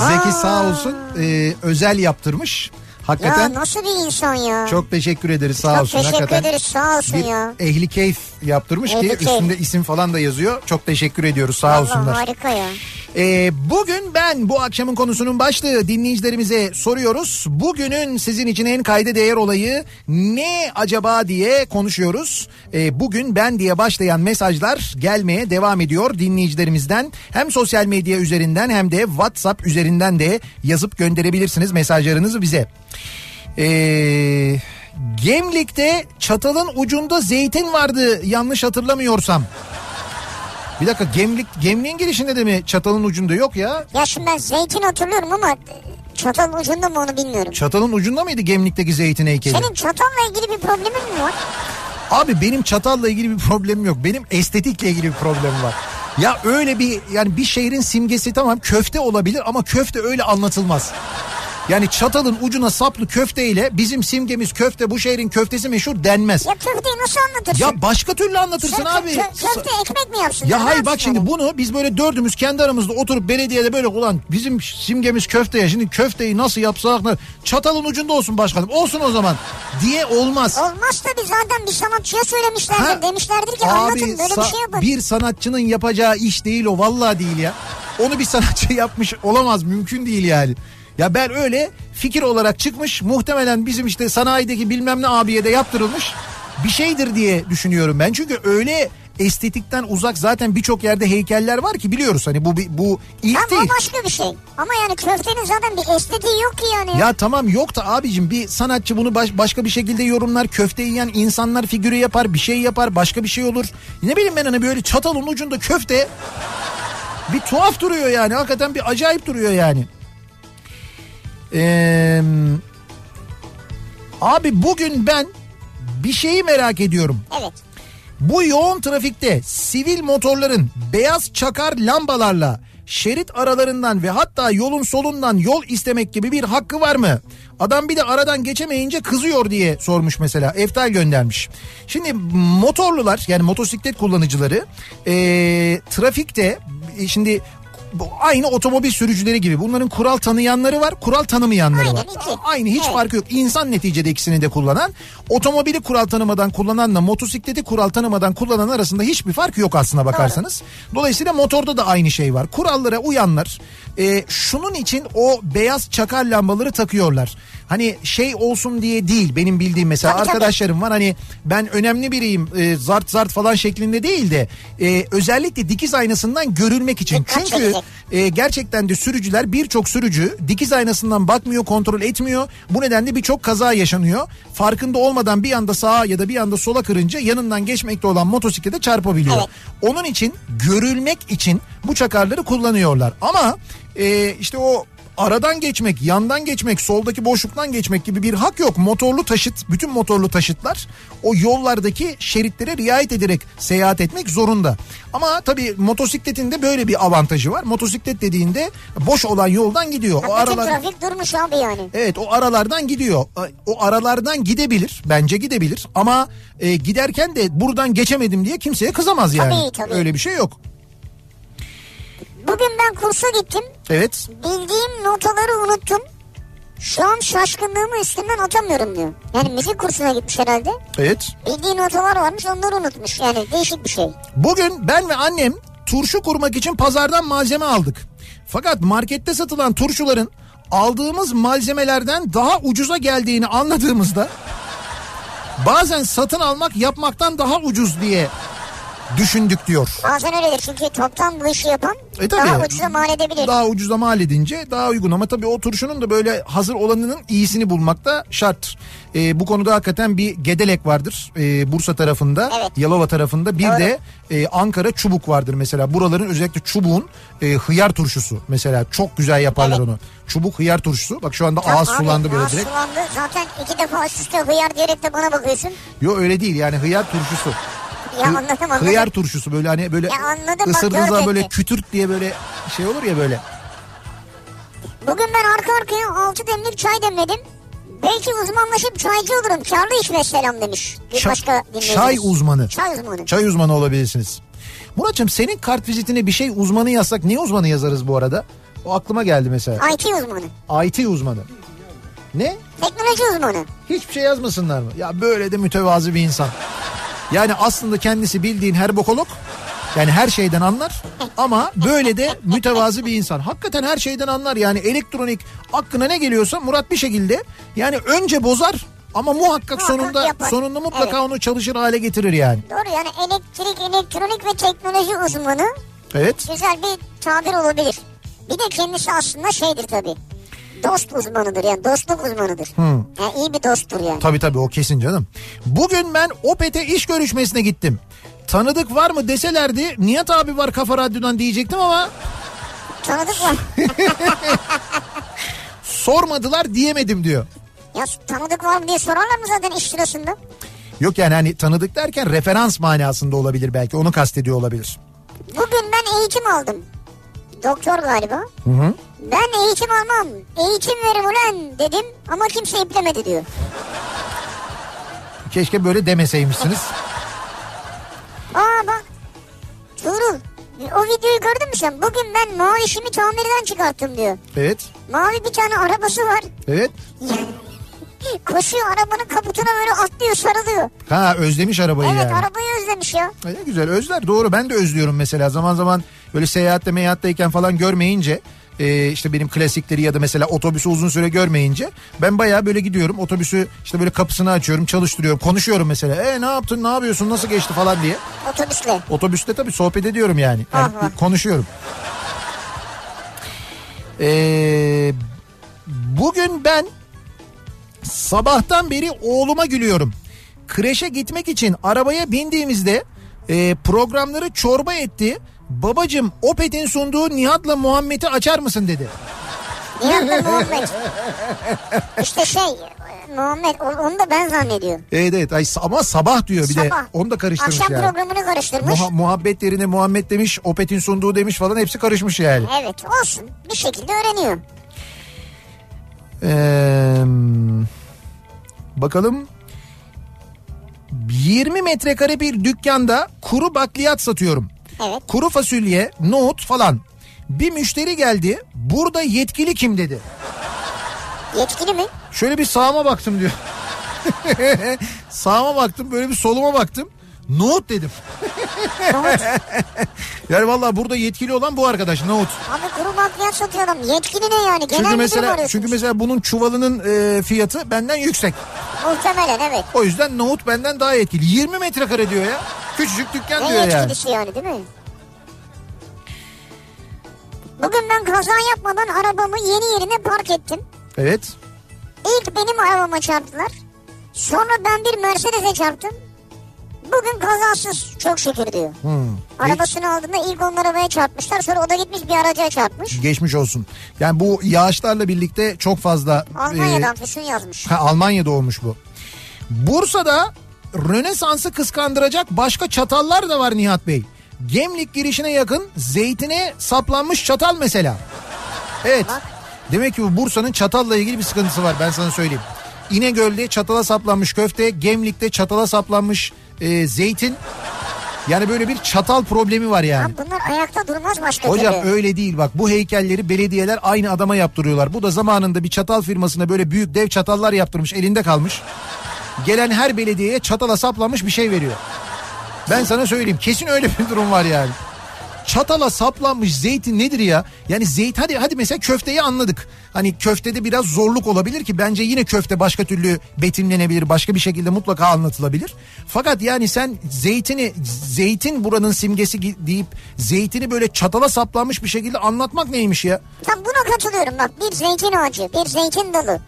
Zeki sağ olsun e, özel yaptırmış. Hakikaten Ya nasıl bir insan ya? çok teşekkür ederiz sağ Çok olsun. teşekkür Hakikaten ederiz sağ olsun bir ya. ehli keyif yaptırmış ki Ehli keyif. üstünde isim falan da yazıyor. Çok teşekkür ediyoruz sağ Allah olsunlar. harika ya. Ee, bugün ben bu akşamın konusunun başlığı dinleyicilerimize soruyoruz. Bugünün sizin için en kayda değer olayı ne acaba diye konuşuyoruz. Ee, bugün ben diye başlayan mesajlar gelmeye devam ediyor dinleyicilerimizden. Hem sosyal medya üzerinden hem de WhatsApp üzerinden de yazıp gönderebilirsiniz mesajlarınızı bize. Ee, Gemlik'te çatalın ucunda zeytin vardı yanlış hatırlamıyorsam. Bir dakika gemlik gemliğin girişinde de mi çatalın ucunda yok ya? Ya şimdi ben zeytin hatırlıyorum ama çatalın ucunda mı onu bilmiyorum. Çatalın ucunda mıydı gemlikteki zeytin heykeli? Senin çatalla ilgili bir problemin mi var? Abi benim çatalla ilgili bir problemim yok. Benim estetikle ilgili bir problemim var. Ya öyle bir yani bir şehrin simgesi tamam köfte olabilir ama köfte öyle anlatılmaz. Yani çatalın ucuna saplı köfteyle bizim simgemiz köfte bu şehrin köftesi meşhur denmez. Ya köfteyi nasıl anlatırsın? Ya başka türlü anlatırsın Sen abi. kö- köfte ekmek mi yapsın? Ya hayır bak şimdi yani? bunu biz böyle dördümüz kendi aramızda oturup belediyede böyle ulan bizim simgemiz köfte ya şimdi köfteyi nasıl yapsak ne- çatalın ucunda olsun başkanım olsun o zaman diye olmaz. Olmaz tabii zaten bir sanatçıya söylemişlerdir. Ha? Demişlerdir ki Abi anlatın böyle bir sa- şey yapın. bir sanatçının yapacağı iş değil o vallahi değil ya. Onu bir sanatçı yapmış olamaz mümkün değil yani. Ya ben öyle fikir olarak çıkmış muhtemelen bizim işte sanayideki bilmem ne abiye de yaptırılmış bir şeydir diye düşünüyorum ben. Çünkü öyle estetikten uzak zaten birçok yerde heykeller var ki biliyoruz hani bu bu ilk Ama değil. o başka bir şey. Ama yani köftenin zaten bir estetiği yok ki yani. Ya tamam yok da abicim bir sanatçı bunu baş- başka bir şekilde yorumlar. Köfte yiyen insanlar figürü yapar bir şey yapar başka bir şey olur. Ne bileyim ben hani böyle çatalın ucunda köfte bir tuhaf duruyor yani hakikaten bir acayip duruyor yani. Ee, abi bugün ben bir şeyi merak ediyorum. Evet. Bu yoğun trafikte sivil motorların beyaz çakar lambalarla şerit aralarından ve hatta yolun solundan yol istemek gibi bir hakkı var mı? Adam bir de aradan geçemeyince kızıyor diye sormuş mesela. Eftal göndermiş. Şimdi motorlular yani motosiklet kullanıcıları eee, trafikte e, şimdi bu aynı otomobil sürücüleri gibi. Bunların kural tanıyanları var, kural tanımayanları Aynen, var. iki. Aynı hiç Evet. farkı yok. İnsan neticede ikisini de kullanan. Otomobili kural tanımadan kullananla motosikleti kural tanımadan kullanan arasında hiçbir fark yok aslına bakarsanız. Dolayısıyla motorda da aynı şey var. Kurallara uyanlar e, şunun için o beyaz çakar lambaları takıyorlar. Hani şey olsun diye değil benim bildiğim mesela Tabii, tabii. arkadaşlarım var hani ben önemli biriyim e, zart zart falan şeklinde değil de e, özellikle dikiz aynasından görülmek için. Dikkat Çünkü çekecek. e, gerçekten de sürücüler birçok sürücü dikiz aynasından bakmıyor kontrol etmiyor. Bu nedenle birçok kaza yaşanıyor. Farkında olmadan bir anda sağa ya da bir anda sola kırınca yanından geçmekte olan motosiklete çarpabiliyor. Evet. Onun için görülmek için bu çakarları kullanıyorlar. Ama e, işte o aradan geçmek, yandan geçmek, soldaki boşluktan geçmek gibi bir hak yok. Motorlu taşıt, bütün motorlu taşıtlar o yollardaki şeritlere riayet ederek seyahat etmek zorunda. Ama tabii motosikletin de böyle bir avantajı var. Motosiklet dediğinde boş olan yoldan gidiyor. O Ya bütün aralar trafik durmuş abi yani. Evet o aralardan gidiyor. O aralardan gidebilir. Bence gidebilir. Ama e, giderken de buradan geçemedim diye kimseye kızamaz yani. Tabii, tabii. Öyle bir şey yok. Bugün ben kursa gittim. Evet. Bildiğim notaları unuttum. Şu an şaşkınlığımı üstümden atamıyorum diyor. Yani müzik kursuna gitmiş herhalde. Evet. Bildiği notalar varmış onları unutmuş. Yani değişik bir şey. Bugün ben ve annem turşu kurmak için pazardan malzeme aldık. Fakat markette satılan turşuların aldığımız malzemelerden daha ucuza geldiğini anladığımızda bazen satın almak yapmaktan daha ucuz diye düşündük diyor. Bazen öyledir çünkü toptan bu işi yapan E tabii. daha ucuza mal edebilir. Daha ucuza mal edince daha uygun ama tabii o turşunun da böyle hazır olanının iyisini bulmak da şart. Ee, bu konuda hakikaten bir gedelek vardır ee, Bursa tarafında, Evet. Yalova tarafında. Bir Doğru. de e, Ankara çubuk vardır mesela. Buraların özellikle çubuğun e, hıyar turşusu mesela çok güzel yaparlar Evet. onu. Çubuk hıyar turşusu. Bak şu anda Tamam ağız abi, sulandı böyle ağız direkt. sulandı. Zaten iki defa üst üste hıyar diyerek de bana bakıyorsun. Yok öyle değil yani hıyar turşusu. Ya anladım anladım. Hıyar turşusu böyle hani böyle Ya anladım, bak, ısırdığınız zaman gör böyle kütürt diye böyle şey olur ya böyle. Bugün ben arka arkaya 6 demlik çay demledim. Belki uzmanlaşıp çaycı olurum. Karlı içme selam demiş. Bir Ça- başka dinleyicimiz. çay uzmanı. Çay uzmanı. Çay uzmanı olabilirsiniz. Muratçım senin kart vizitine bir şey uzmanı yazsak niye uzmanı yazarız bu arada? O aklıma geldi mesela. IT uzmanı. IT uzmanı. Ne? Teknoloji uzmanı. Hiçbir şey yazmasınlar mı? Ya böyle de mütevazı bir insan. Yani aslında kendisi bildiğin her bokolog. Yani her şeyden anlar ama böyle de mütevazı bir insan. Hakikaten her şeyden anlar yani elektronik aklına ne geliyorsa Murat bir şekilde yani önce bozar ama muhakkak Muhakkak sonunda yapar. sonunda mutlaka Evet. onu çalışır hale getirir yani. Doğru yani elektrik, elektronik ve teknoloji uzmanı Evet. güzel bir tabir olabilir. Bir de kendisi aslında şeydir tabii. Dost uzmanıdır yani dostluk uzmanıdır. Yani iyi bir dosttur yani. Tabii tabii o kesin canım. Bugün ben Opet'e iş görüşmesine gittim. Tanıdık var mı deselerdi Nihat abi var Kafa Radyo'dan diyecektim ama Tanıdık var. sormadılar diyemedim diyor. ya tanıdık var mı diye sorarlar mı zaten iş sırasında? Yok yani hani tanıdık derken referans manasında olabilir belki onu kastediyor olabilir. Bugün ben eğitim aldım. Doktor galiba. Ben eğitim almam. Eğitim verim ulan dedim ama kimse iplemedi diyor. Keşke böyle demeseymişsiniz. Aa bak. Tuğrul. O videoyu gördün mü sen? Bugün ben mavişimi tamirden çıkarttım diyor. Evet. Mavi bir tane arabası var. Evet. Koşuyor arabanın kaputuna böyle atlıyor sarılıyor. Ha özlemiş arabayı Evet yani. arabayı özlemiş ya. Ay, Ne güzel özler doğru ben de özlüyorum mesela zaman zaman böyle seyahatte meyahattayken falan görmeyince e, işte benim klasikleri ya da mesela otobüsü uzun süre görmeyince ben bayağı böyle gidiyorum otobüsü işte böyle kapısını açıyorum çalıştırıyorum konuşuyorum mesela e ne yaptın ne yapıyorsun nasıl geçti falan diye Otobüsle. otobüste tabii sohbet ediyorum yani, yani Aha. konuşuyorum. Ee, bugün ben sabahtan beri oğluma gülüyorum. Kreşe gitmek için arabaya bindiğimizde e, programları çorba etti. Babacım Opet'in sunduğu Nihat'la Muhammed'i açar mısın dedi. Nihat'la Muhammed. İşte şey Muhammed onu da ben zannediyorum. Evet evet ay, ama sabah diyor bir de Sabah. onu da karıştırmış Akşam yani. programını karıştırmış. Muha- muhabbet yerine Muhammed demiş Opet'in sunduğu demiş falan hepsi karışmış yani. Evet olsun bir şekilde öğreniyor. Ee, bakalım 20 metrekare bir dükkanda kuru bakliyat satıyorum. Evet. Kuru fasulye, nohut falan. Bir müşteri geldi. Burada yetkili kim dedi. Yetkili mi? Şöyle bir sağıma baktım diyor. sağıma baktım böyle bir soluma baktım. Nohut dedim. Nohut. Yani vallahi burada yetkili olan bu arkadaş Nohut. Abi kuru bakliyat satıyor adam. Yetkili ne yani? Genel Çünkü mesela arıyorsunuz? çünkü mesela bunun çuvalının e, fiyatı benden yüksek. Muhtemelen evet. O yüzden nohut benden daha etkili. 20 metrekare diyor ya. Küçücük dükkan Ne diyor yani. yetkilisi yani değil mi? Bugün ben kaza yapmadan arabamı yeni yerine park ettim. Evet. İlk benim arabama çarptılar. Sonra ben bir Mercedes'e çarptım. Bugün kazasız çok şükür diyor. Hmm. Arabasını aldığında ilk onun arabaya çarpmışlar. Sonra o da gitmiş bir araca çarpmış. Geçmiş olsun. Yani bu yağışlarla birlikte çok fazla... Almanya'dan e, füsun yazmış. ha, Almanya'da olmuş bu. Bursa'da Rönesans'ı kıskandıracak başka çatallar da var Nihat Bey. Gemlik girişine yakın zeytine saplanmış çatal mesela. Evet. Bak. Demek ki bu Bursa'nın çatalla ilgili bir sıkıntısı var ben sana söyleyeyim. İnegöl'de çatala saplanmış köfte, Gemlik'te çatala saplanmış e, zeytin. Yani böyle bir çatal problemi var yani. Abi bunlar ayakta durmaz başka Hocam türlü. öyle değil bak bu heykelleri belediyeler aynı adama yaptırıyorlar. Bu da zamanında bir çatal firmasına böyle büyük dev çatallar yaptırmış elinde kalmış. Gelen her belediyeye çatala saplanmış bir şey veriyor. Ben sana söyleyeyim kesin öyle bir durum var yani. Çatala saplanmış zeytin nedir ya? Yani zeyt hadi hadi mesela köfteyi anladık. Hani köftede biraz zorluk olabilir ki bence yine köfte başka türlü betimlenebilir. Başka bir şekilde mutlaka anlatılabilir. Fakat yani sen zeytini zeytin buranın simgesi deyip zeytini böyle çatala saplanmış bir şekilde anlatmak neymiş ya? Tam buna katılıyorum bak bir zeytin ağacı, bir zeytin dalı.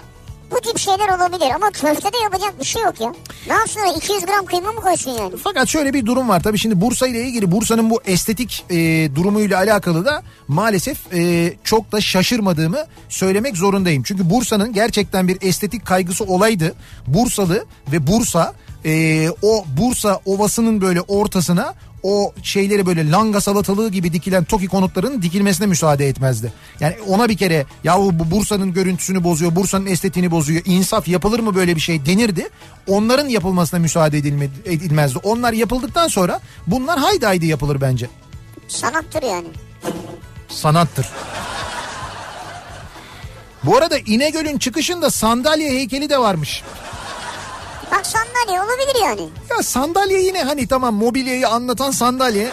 Bu tip şeyler olabilir ama köftede yapacak bir şey yok ya. Ne yapsın öyle 200 gram kıyma mı koysun yani? Fakat şöyle bir durum var. Tabii şimdi Bursa ile ilgili Bursa'nın bu estetik e, durumuyla alakalı da maalesef e, çok da şaşırmadığımı söylemek zorundayım. Çünkü Bursa'nın gerçekten bir estetik kaygısı olaydı. Bursalı ve Bursa e, o Bursa ovasının böyle ortasına o şeyleri böyle langa salatalığı gibi dikilen TOKİ konutlarının dikilmesine müsaade etmezdi. Yani ona bir kere yahu bu Bursa'nın görüntüsünü bozuyor, Bursa'nın estetiğini bozuyor. İnsaf yapılır mı böyle bir şey denirdi. Onların yapılmasına müsaade edilme, edilmezdi. Onlar yapıldıktan sonra bunlar haydi haydi yapılır bence. Sanattır yani. Sanattır. Bu arada İnegöl'ün çıkışında sandalye heykeli de varmış. Bak sandalye olabilir yani. Ya sandalye yine hani tamam mobilyayı anlatan sandalye.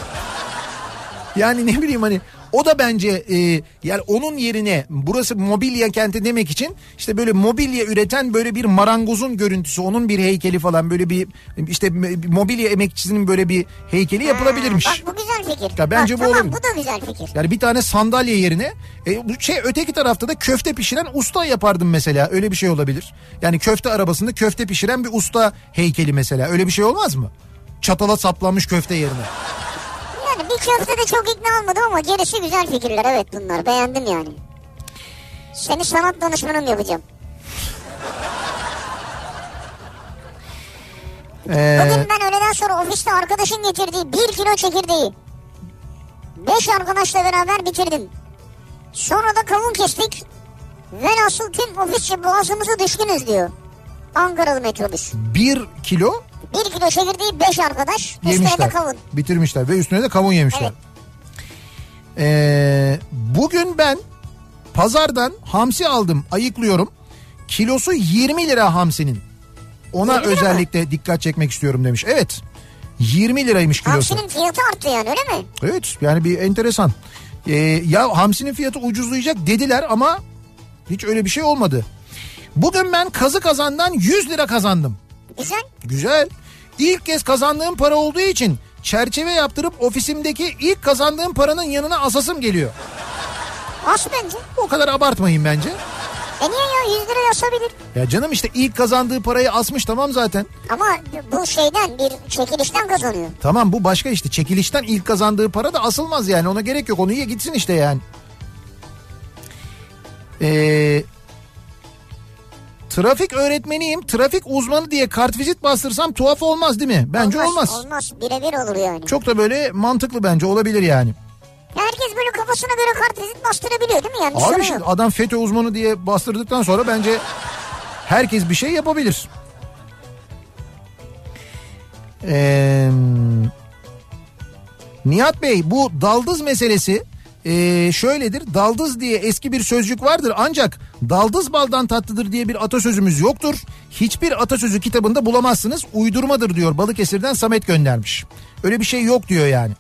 Yani ne bileyim hani o da bence e, yani onun yerine burası mobilya kenti demek için işte böyle mobilya üreten böyle bir marangozun görüntüsü onun bir heykeli falan böyle bir işte mobilya emekçisinin böyle bir heykeli yapılabilirmiş. Bak bu güzel fikir. Ya bence Bak, bu tamam, olabilir. bu da güzel fikir. Yani bir tane sandalye yerine e, bu şey öteki tarafta da köfte pişiren usta yapardım mesela. Öyle bir şey olabilir. Yani köfte arabasında köfte pişiren bir usta heykeli mesela. Öyle bir şey olmaz mı? Çatala saplanmış köfte yerine. Yani bir köftede çok ikna olmadım ama gerisi güzel fikirler. Evet bunlar beğendim yani. Seni sanat danışmanım yapacağım. Ee, Bugün ben öğleden sonra ofiste arkadaşın getirdiği bir kilo çekirdeği. Beş arkadaşla beraber bitirdim. Sonra da kavun kestik. Velhasıl tüm ofisçi boğazımızı düşkünüz diyor. Ankaralı metrobüs. bir kilo Bir kilo çekirdeği beş arkadaş. Üstüne de yemişler. kavun. Bitirmişler ve üstüne de kavun yemişler. Evet. Ee, bugün ben pazardan hamsi aldım ayıklıyorum. Kilosu 20 lira hamsinin. Ona 20 lira mı? özellikle dikkat çekmek istiyorum demiş. Evet. 20 liraymış kilosu. Hamsinin fiyatı arttı yani öyle mi? Evet yani bir enteresan. Ee, ya hamsinin fiyatı ucuzlayacak dediler ama hiç öyle bir şey olmadı. Bugün ben kazı kazandan 100 lira kazandım. Güzel. Güzel. İlk kez kazandığım para olduğu için çerçeve yaptırıp ofisimdeki ilk kazandığım paranın yanına asasım geliyor. Az bence. O kadar abartmayın bence. E niye ya 100 lira asabilir? Ya canım işte ilk kazandığı parayı asmış tamam zaten. Ama bu şeyden bir çekilişten kazanıyor. Tamam bu başka işte çekilişten ilk kazandığı para da asılmaz yani ona gerek yok onu ye gitsin işte yani. Ee, trafik öğretmeniyim trafik uzmanı diye kartvizit bastırsam tuhaf olmaz değil mi? Bence olmaz. Olmaz. Birebir olur yani. Çok da böyle mantıklı bence olabilir yani. Herkes böyle kafasına göre kartvizit bastırabiliyor değil mi yani? Abi şimdi adam FETÖ uzmanı diye bastırdıktan sonra bence herkes bir şey yapabilir. Ee, Nihat Bey bu daldız meselesi e, şöyledir. Daldız diye eski bir sözcük vardır ancak daldız baldan tatlıdır diye bir atasözümüz yoktur. Hiçbir atasözü kitabında bulamazsınız. Uydurmadır diyor Balıkesir'den Samet göndermiş. Öyle bir şey yok diyor yani.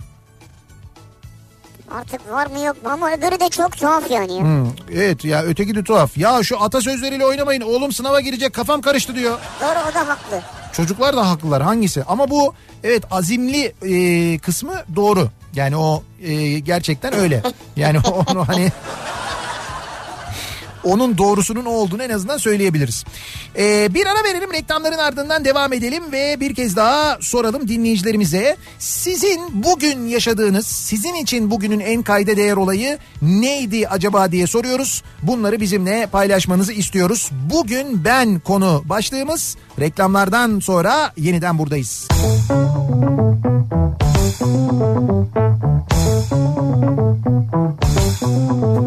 Artık var mı yok mu ama öbürü de çok tuhaf yani. ya. Hmm, evet ya öteki de tuhaf. Ya şu atasözleriyle oynamayın oğlum sınava girecek kafam karıştı diyor. Doğru o da haklı. Çocuklar da haklılar hangisi? Ama bu evet azimli e, kısmı doğru. Yani o e, gerçekten öyle. Yani onu hani onun doğrusunun o olduğunu en azından söyleyebiliriz. Ee, bir ara verelim reklamların ardından devam edelim ve bir kez daha soralım dinleyicilerimize. Sizin bugün yaşadığınız, sizin için bugünün en kayda değer olayı neydi acaba diye soruyoruz. Bunları bizimle paylaşmanızı istiyoruz. Bugün ben konu başlığımız reklamlardan sonra yeniden buradayız. Kafa Thank you.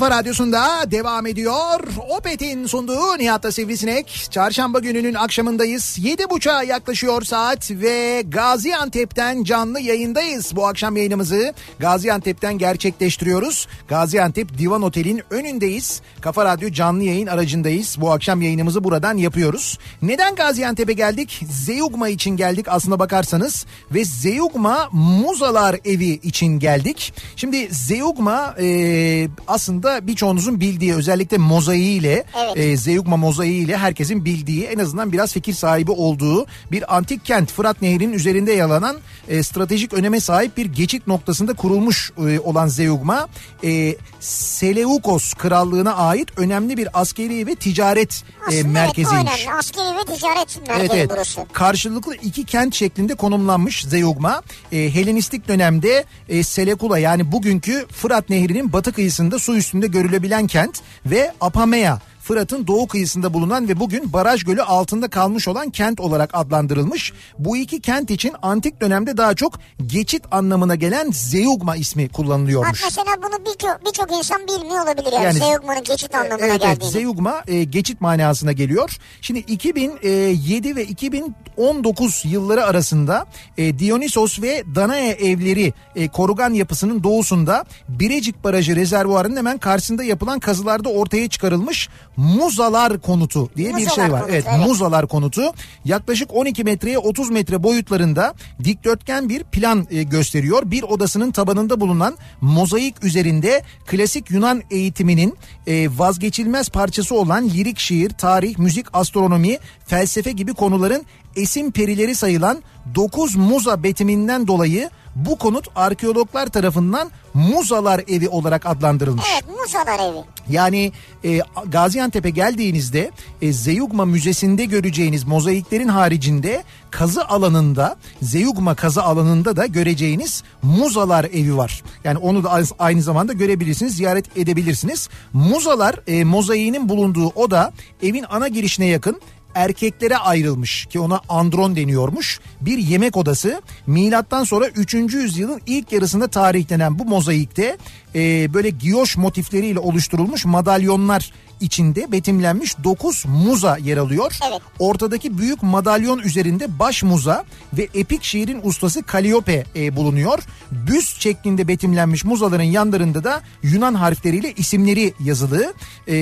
Kafa radyosunda devam ediyor. Opet'in sunduğu Nihat'ta Sivrisinek. Çarşamba gününün akşamındayız. Yedi buçuğa yaklaşıyor saat ve Gaziantep'ten canlı yayındayız. Bu akşam yayınımızı Gaziantep'ten gerçekleştiriyoruz. Gaziantep Divan Otel'in önündeyiz. Kafa Radyo canlı yayın aracındayız. Bu akşam yayınımızı buradan yapıyoruz. Neden Gaziantep'e geldik? Zeugma için geldik aslına bakarsanız. Ve Zeugma Muzalar Evi için geldik. Şimdi Zeugma e, aslında birçoğunuzun bildiği özellikle mozaiğiyle Evet. e, Zeugma mozaiğiyle herkesin bildiği en azından biraz fikir sahibi olduğu bir antik kent Fırat Nehri'nin üzerinde yalanan e, stratejik öneme sahip bir geçit noktasında kurulmuş e, olan Zeugma e, Seleukos krallığına ait önemli bir askeri ve ticaret e, Aslında bu merkeziymiş. önemli. Askeri ve ticaret merkezi Evet evet. burası. Karşılıklı iki kent şeklinde konumlanmış Zeugma. E, Helenistik dönemde e, Selekula yani bugünkü Fırat Nehri'nin batı kıyısında su üstünde görülebilen kent ve Apamea Fırat'ın doğu kıyısında bulunan ve bugün baraj gölü altında kalmış olan kent olarak adlandırılmış. Bu iki kent için antik dönemde daha çok geçit anlamına gelen Zeugma ismi Bak kullanılıyormuş. mesela bunu birçok birçok insan bilmiyor olabilir yani. Yani- Zeugma'nın geçit anlamına Evet, evet geldiğini. Zeugma e, geçit manasına geliyor. Şimdi 2007 ve 2019 yılları arasında e, Dionysos ve Danae evleri e, korugan yapısının doğusunda Birecik Barajı rezervuarının hemen karşısında yapılan kazılarda ortaya çıkarılmış Muzalar konutu diye bir Muzalar şey var. konutu, evet, evet. Muzalar konutu yaklaşık 12 metreye 30 metre boyutlarında dikdörtgen bir plan e, gösteriyor. Bir odasının tabanında bulunan mozaik üzerinde klasik Yunan eğitiminin e, vazgeçilmez parçası olan lirik şiir, tarih, müzik, astronomi, felsefe gibi konuların esim perileri sayılan 9 muza betiminden dolayı bu konut arkeologlar tarafından Muzalar Evi olarak adlandırılmış. Evet Muzalar evi. Yani e, Gaziantep'e geldiğinizde e, Zeugma Müzesi'nde göreceğiniz mozaiklerin haricinde kazı alanında Zeugma kazı alanında da göreceğiniz Muzalar evi var. Yani onu da aynı zamanda görebilirsiniz, ziyaret edebilirsiniz. Muzalar e, mozaiğinin bulunduğu oda evin ana girişine yakın erkeklere ayrılmış ki ona andron deniyormuş. Bir yemek odası milattan sonra 3. yüzyılın ilk yarısında tarihlenen bu mozaikte e, böyle giyoş motifleriyle oluşturulmuş madalyonlar içinde betimlenmiş 9 muza yer alıyor. Evet. Ortadaki büyük madalyon üzerinde baş muza ve epik şiirin ustası Kaliope e, bulunuyor. Büst şeklinde betimlenmiş muzaların yanlarında da Yunan harfleriyle isimleri yazılı. E,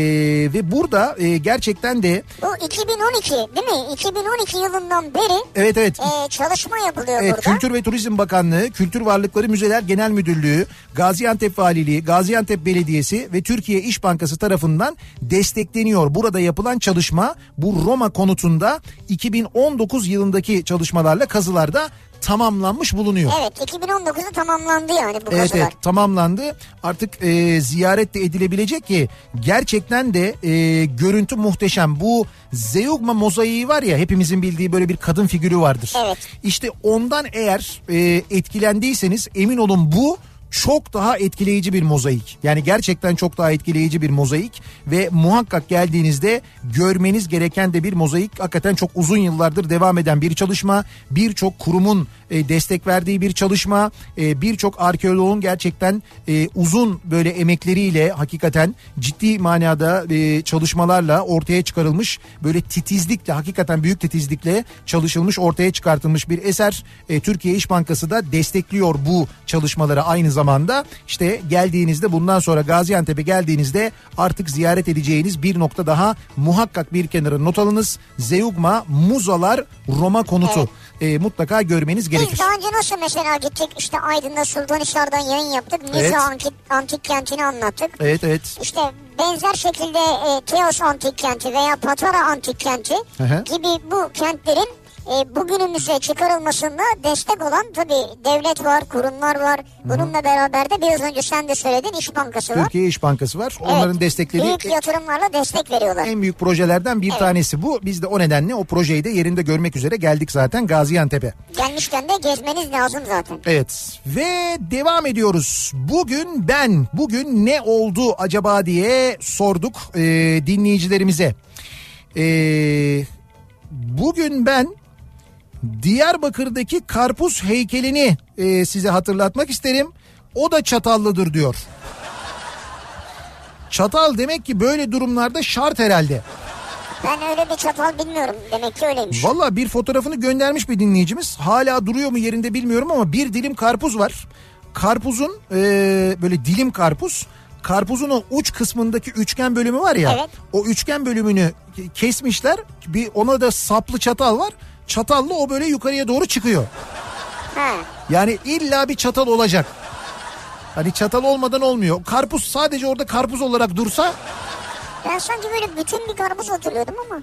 ve burada e, gerçekten de Bu 2012 değil mi? 2012 yılından beri evet evet e, çalışma yapılıyor Evet, burada. Kültür ve Turizm Bakanlığı, Kültür Varlıkları Müzeler Genel Müdürlüğü, Gaziantep Valiliği, Gaziantep Belediyesi ve Türkiye İş Bankası tarafından destekleniyor. Burada yapılan çalışma bu Roma konutunda 2019 yılındaki çalışmalarla kazılarda tamamlanmış bulunuyor. Evet 2019'da tamamlandı yani bu Evet kazılar. evet tamamlandı. Artık e, ziyaret de edilebilecek ki gerçekten de e, görüntü muhteşem. Bu Zeugma mozaiği var ya hepimizin bildiği böyle bir kadın figürü vardır. Evet. İşte ondan eğer e, etkilendiyseniz emin olun bu çok daha etkileyici bir mozaik. Yani gerçekten çok daha etkileyici bir mozaik ve muhakkak geldiğinizde görmeniz gereken de bir mozaik. Hakikaten çok uzun yıllardır devam eden bir çalışma. Birçok kurumun e, destek verdiği bir çalışma. E, Birçok arkeoloğun gerçekten e, uzun böyle emekleriyle hakikaten ciddi manada çalışmalarla ortaya çıkarılmış böyle titizlikle hakikaten büyük titizlikle çalışılmış ortaya çıkartılmış bir eser. Türkiye İş Bankası da destekliyor bu çalışmaları aynı zamanda. İşte geldiğinizde bundan sonra Gaziantep'e geldiğinizde artık ziyaret edeceğiniz bir nokta daha muhakkak bir kenara not alınız. Zeugma Muzalar Roma konutu. E, mutlaka görmeniz gerekir. Biz daha önce nasıl mesela gittik işte Aydın'da Sultanhisar'dan yayın yaptık. Niza Evet. antik, antik kentini anlattık. Evet evet. İşte benzer şekilde e, Teos antik kenti veya Patara antik kenti Hı hı. gibi bu kentlerin e, bugünümüze çıkarılmasında destek olan tabii devlet var, kurumlar var. Bununla beraber de biraz önce sen de söyledin İş Bankası var. Türkiye İş Bankası var. Onların Evet, desteklediği Büyük yatırımlarla destek veriyorlar. en büyük projelerden bir tanesi bu. Biz de o nedenle o projeyi de yerinde görmek üzere geldik zaten Gaziantep'e. Gelmişken de gezmeniz lazım zaten. Evet ve devam ediyoruz. Bugün ben bugün ne oldu acaba diye sorduk e, dinleyicilerimize. E, bugün ben Diyarbakır'daki karpuz heykelini e, size hatırlatmak isterim. O da çatallıdır diyor. Çatal demek ki böyle durumlarda şart herhalde. Ben öyle bir çatal bilmiyorum. Demek ki öyleymiş. Valla bir fotoğrafını göndermiş bir dinleyicimiz. Hala duruyor mu yerinde bilmiyorum ama bir dilim karpuz var. Karpuzun e, böyle dilim karpuz. Karpuzun o uç kısmındaki üçgen bölümü var ya. Evet. O üçgen bölümünü kesmişler. Bir ona da saplı çatal var. Çatalla o böyle yukarıya doğru çıkıyor. Ha. Yani illa bir çatal olacak. Hani çatal olmadan olmuyor. Karpuz sadece orada karpuz olarak dursa Ben sanki böyle bütün bir karpuz hatırlıyordum ama.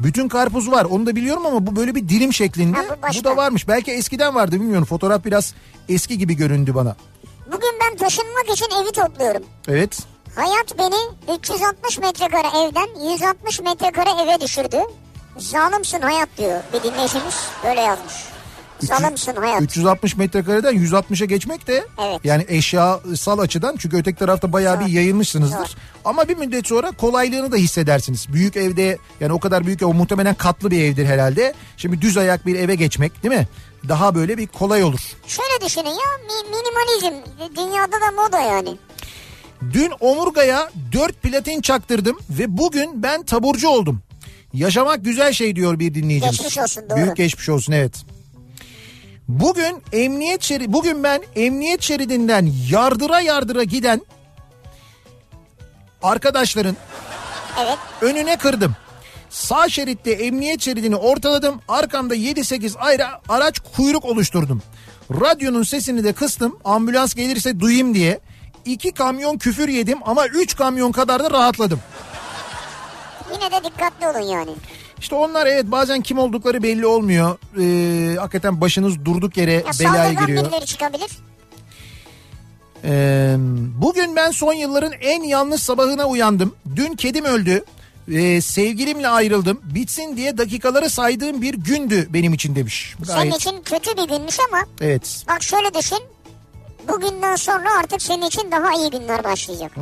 Bütün karpuz var onu da biliyorum ama bu böyle bir dilim şeklinde. Ha, bu başka. bu da varmış. Belki eskiden vardı bilmiyorum. Fotoğraf biraz eski gibi göründü bana. Bugün ben taşınmak için evi topluyorum. Evet. Hayat beni 360 metrekare evden 160 metrekare eve düşürdü. Zalimsin hayat diyor bir dinleyicimiz. Böyle yazmış. Zalimsin hayat. 360 metrekareden 160'a geçmek de Evet. yani eşyasal açıdan çünkü öteki tarafta bayağı bir Zor. yayılmışsınızdır. Zor. Ama bir müddet sonra kolaylığını da hissedersiniz. Büyük evde yani o kadar büyük ev o muhtemelen katlı bir evdir herhalde. Şimdi düz ayak bir eve geçmek değil mi? Daha böyle bir kolay olur. Şöyle düşünün ya mi- minimalizm dünyada da moda yani. Dün omurgaya 4 platin çaktırdım ve bugün ben taburcu oldum. Yaşamak güzel şey diyor bir dinleyicimiz. Geçmiş olsun, doğru. Büyük geçmiş olsun evet. Bugün emniyet şeridi, bugün ben emniyet şeridinden yardıra yardıra giden arkadaşların Evet. önüne kırdım. Sağ şeritte emniyet şeridini ortaladım. Arkamda 7-8 ayrı araç kuyruk oluşturdum. Radyonun sesini de kıstım. Ambulans gelirse duyayım diye. İki kamyon küfür yedim ama üç kamyon kadar da rahatladım. Yine de dikkatli olun yani. İşte onlar evet bazen kim oldukları belli olmuyor. Ee, hakikaten başınız durduk yere Ya belaya giriyor. birileri çıkabilir. Ee, bugün ben son yılların en yalnız sabahına uyandım. Dün kedim öldü. Ee, sevgilimle ayrıldım. Bitsin diye dakikaları saydığım bir gündü benim için demiş. Bu Senin Gayet, için kötü bir günmüş ama evet. bak şöyle düşün. Bugünden sonra artık senin için daha iyi günler başlayacak.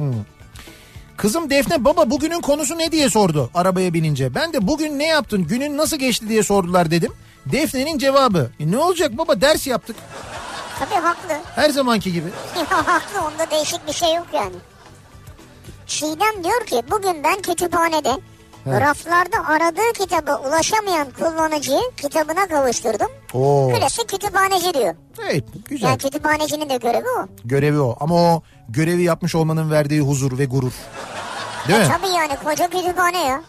Kızım Defne baba bugünün konusu ne diye sordu arabaya binince. Ben de bugün ne yaptın günün nasıl geçti diye sordular dedim. Defne'nin cevabı "E ne olacak baba ders yaptık Tabii haklı. her zamanki gibi. Haklı onda değişik bir şey yok yani. Çiğdem diyor ki bugün ben kütüphanede raflarda aradığı kitaba ulaşamayan kullanıcıyı kitabına kavuşturdum. Oo. Klasik kütüphaneci diyor. Evet güzel Yani kütüphanecinin de görevi o. görevi o ama o görevi yapmış olmanın verdiği huzur ve gurur. Değil mi? Tabii yani koca kütüphane ya.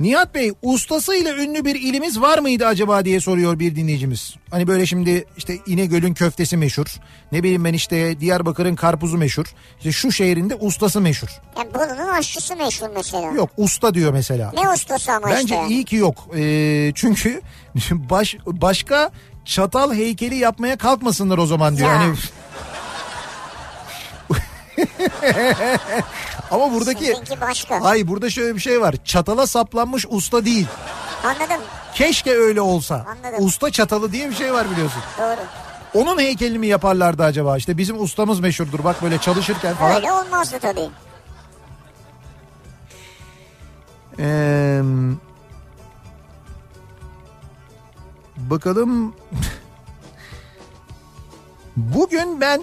Nihat Bey ustasıyla ünlü bir ilimiz var mıydı acaba diye soruyor bir dinleyicimiz. Hani böyle şimdi işte İnegöl'ün köftesi meşhur. Ne bileyim ben işte Diyarbakır'ın karpuzu meşhur. İşte şu şehrinde ustası meşhur. Yani bunun aşçısı meşhur mesela. Yok usta diyor mesela. Ne ustası ama Bence işte. iyi ki yok. Ee, çünkü baş, başka çatal heykeli yapmaya kalkmasınlar o zaman diyor. Ya. Hani... Ama buradaki Sizinki başka. Ay burada şöyle bir şey var. Çatala saplanmış usta değil. Anladım. Keşke öyle olsa. Anladım. Usta çatalı diye bir şey var biliyorsun. Doğru. Onun heykelini mi yaparlardı acaba? İşte bizim ustamız meşhurdur bak böyle çalışırken falan. Öyle olmazdı tabii. Ee, bakalım. Bugün ben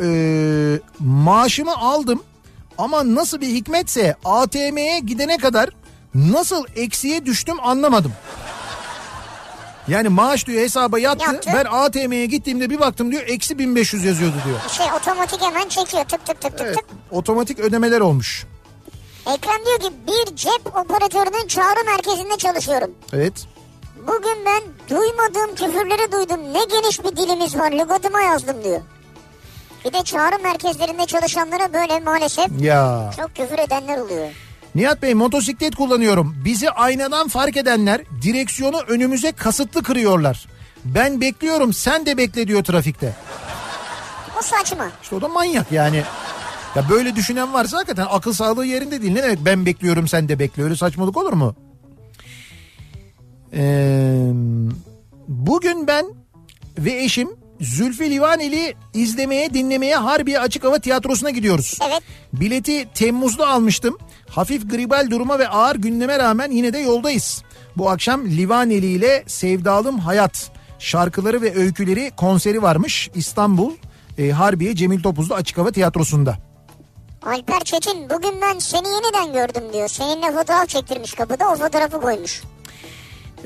e, maaşımı aldım ama nasıl bir hikmetse ATM'ye gidene kadar nasıl eksiye düştüm anlamadım. Yani maaş diyor hesaba yattı. Yattı. Ben ATM'ye gittiğimde bir baktım diyor eksi 1500 yazıyordu diyor. Şey otomatik hemen çekiyor tık tık tık tık Evet, tık. otomatik ödemeler olmuş. Ekrem diyor ki bir cep operatörünün çağrı merkezinde çalışıyorum. Evet. Bugün ben duymadığım küfürleri duydum. Ne geniş bir dilimiz var lügatıma yazdım diyor. Bir de çağrı merkezlerinde çalışanlara böyle maalesef Ya. çok küfür edenler oluyor. Nihat Bey motosiklet kullanıyorum. Bizi aynadan fark edenler direksiyonu önümüze kasıtlı kırıyorlar. Ben bekliyorum sen de bekle diyor trafikte. Bu saçma. İşte o da manyak yani. Ya böyle düşünen varsa hakikaten akıl sağlığı yerinde değil. Ne demek ben bekliyorum sen de bekle öyle saçmalık olur mu? Ee, bugün ben ve eşim Zülfü Livaneli izlemeye dinlemeye Harbiye Açık Hava Tiyatrosu'na gidiyoruz. Evet. Bileti Temmuz'da almıştım. Hafif gribal duruma ve ağır gündeme rağmen yine de yoldayız. Bu akşam Livaneli ile Sevdalım Hayat şarkıları ve öyküleri konseri varmış İstanbul e, Harbiye Cemil Topuzlu Açık Hava Tiyatrosu'nda. Alper Çetin bugün ben seni yeniden gördüm diyor. Seninle fotoğraf çektirmiş kapıda o fotoğrafı koymuş.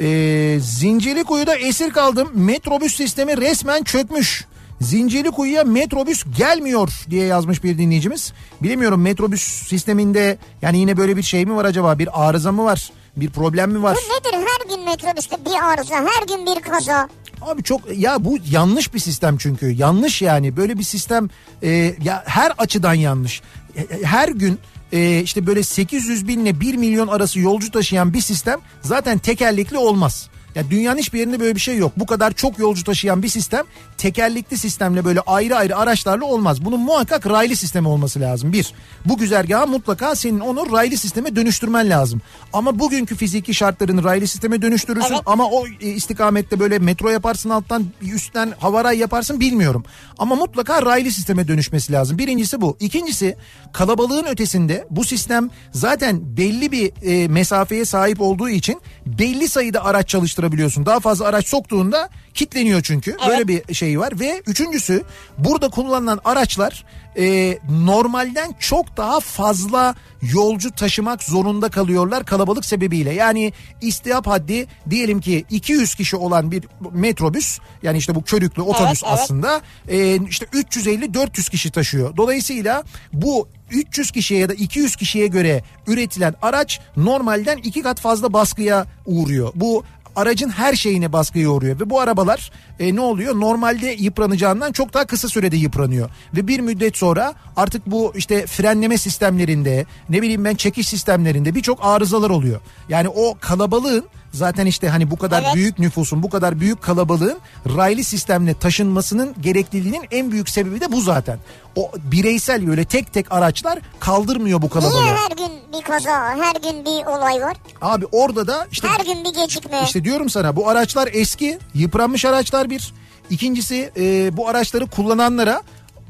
Ee, Zincirlikuyu'da esir kaldım. Metrobüs sistemi resmen çökmüş. Zincirlikuyu'ya metrobüs gelmiyor diye yazmış bir dinleyicimiz. Bilemiyorum metrobüs sisteminde yani yine böyle bir şey mi var acaba? Bir arıza mı var? Bir problem mi var? Bu nedir her gün metrobüste bir arıza her gün bir kaza. Abi çok ya bu yanlış bir sistem çünkü yanlış yani böyle bir sistem e, ya her açıdan yanlış. E, e, Her gün e, işte böyle 800 bin ile 1 milyon arası yolcu taşıyan bir sistem zaten tekerlekli olmaz. Ya dünyanın hiçbir yerinde böyle bir şey yok. Bu kadar çok yolcu taşıyan bir sistem tekerlekli sistemle böyle ayrı ayrı araçlarla olmaz. Bunun muhakkak raylı sistemi olması lazım. Bir, bu güzergaha mutlaka senin onu raylı sisteme dönüştürmen lazım. Ama bugünkü fiziki şartların raylı sisteme dönüştürürsün Evet. ama o e, istikamette böyle metro yaparsın alttan üstten havaray yaparsın bilmiyorum. Ama mutlaka raylı sisteme dönüşmesi lazım. Birincisi bu. İkincisi kalabalığın ötesinde bu sistem zaten belli bir e, mesafeye sahip olduğu için belli sayıda araç çalıştırabiliyorsun. Daha fazla araç soktuğunda kitleniyor çünkü. Böyle bir şey var ve üçüncüsü burada kullanılan araçlar e, normalden çok daha fazla yolcu taşımak zorunda kalıyorlar kalabalık sebebiyle. Yani istihap haddi diyelim ki 200 kişi olan bir metrobüs yani işte bu körüklü otobüs evet. aslında e, işte 350-400 kişi taşıyor. Dolayısıyla bu 300 kişiye ya da 200 kişiye göre üretilen araç normalden iki kat fazla baskıya uğruyor. Bu aracın her şeyine baskıya uğruyor ve bu arabalar e, ne oluyor normalde yıpranacağından çok daha kısa sürede yıpranıyor ve bir müddet sonra artık bu işte frenleme sistemlerinde ne bileyim ben çekiş sistemlerinde birçok arızalar oluyor. Yani o kalabalığın zaten işte hani bu kadar Evet. büyük nüfusun bu kadar büyük kalabalığın raylı sistemle taşınmasının gerekliliğinin en büyük sebebi de bu zaten. O bireysel böyle tek tek araçlar kaldırmıyor bu kalabalığı. Niye her gün bir kaza her gün bir olay var? Abi orada da işte Her gün bir gecikme. işte diyorum sana bu araçlar eski, yıpranmış araçlar bir. İkincisi e, bu araçları kullananlara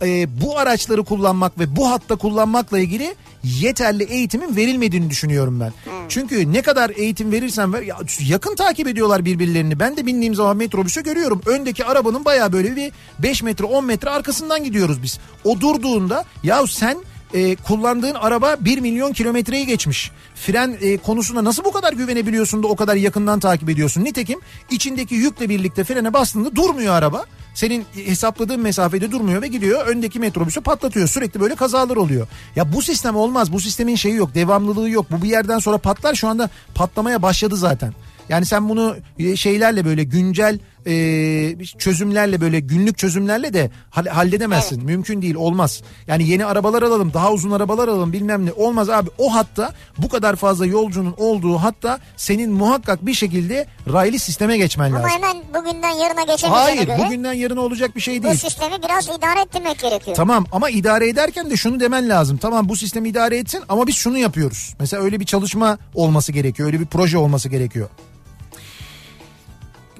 e, bu araçları kullanmak ve bu hatta kullanmakla ilgili yeterli eğitimin verilmediğini düşünüyorum ben. Çünkü ne kadar eğitim verirsen ver ya, yakın takip ediyorlar birbirlerini. Ben de bindiğim zaman metrobüse görüyorum. Öndeki arabanın baya böyle bir 5 metre 10 metre arkasından gidiyoruz biz. O durduğunda ya sen e, kullandığın araba 1 milyon kilometreyi geçmiş. Fren e, konusunda nasıl bu kadar güvenebiliyorsun da o kadar yakından takip ediyorsun? Nitekim içindeki yükle birlikte frene bastığında durmuyor araba. Senin hesapladığın mesafede durmuyor ve gidiyor öndeki metrobüsü patlatıyor. Sürekli böyle kazalar oluyor. Ya bu sistem olmaz. Bu sistemin şeyi yok. Devamlılığı yok. Bu bir yerden sonra patlar. Şu anda patlamaya başladı zaten. Yani sen bunu e, şeylerle böyle güncel e, çözümlerle böyle günlük çözümlerle de hall- halledemezsin. Mümkün değil olmaz. Yani yeni arabalar alalım daha uzun arabalar alalım bilmem ne olmaz abi. O hatta bu kadar fazla yolcunun olduğu hatta senin muhakkak bir şekilde raylı sisteme geçmen Ama lazım. hemen bugünden yarına geçemeyeceğine Hayır göre bugünden yarına olacak bir şey bu değil. sistemi biraz idare ettirmek gerekiyor. Tamam ama idare ederken de şunu demen lazım. Tamam bu sistemi idare etsin ama biz şunu yapıyoruz. Mesela öyle bir çalışma olması gerekiyor. Öyle bir proje olması gerekiyor.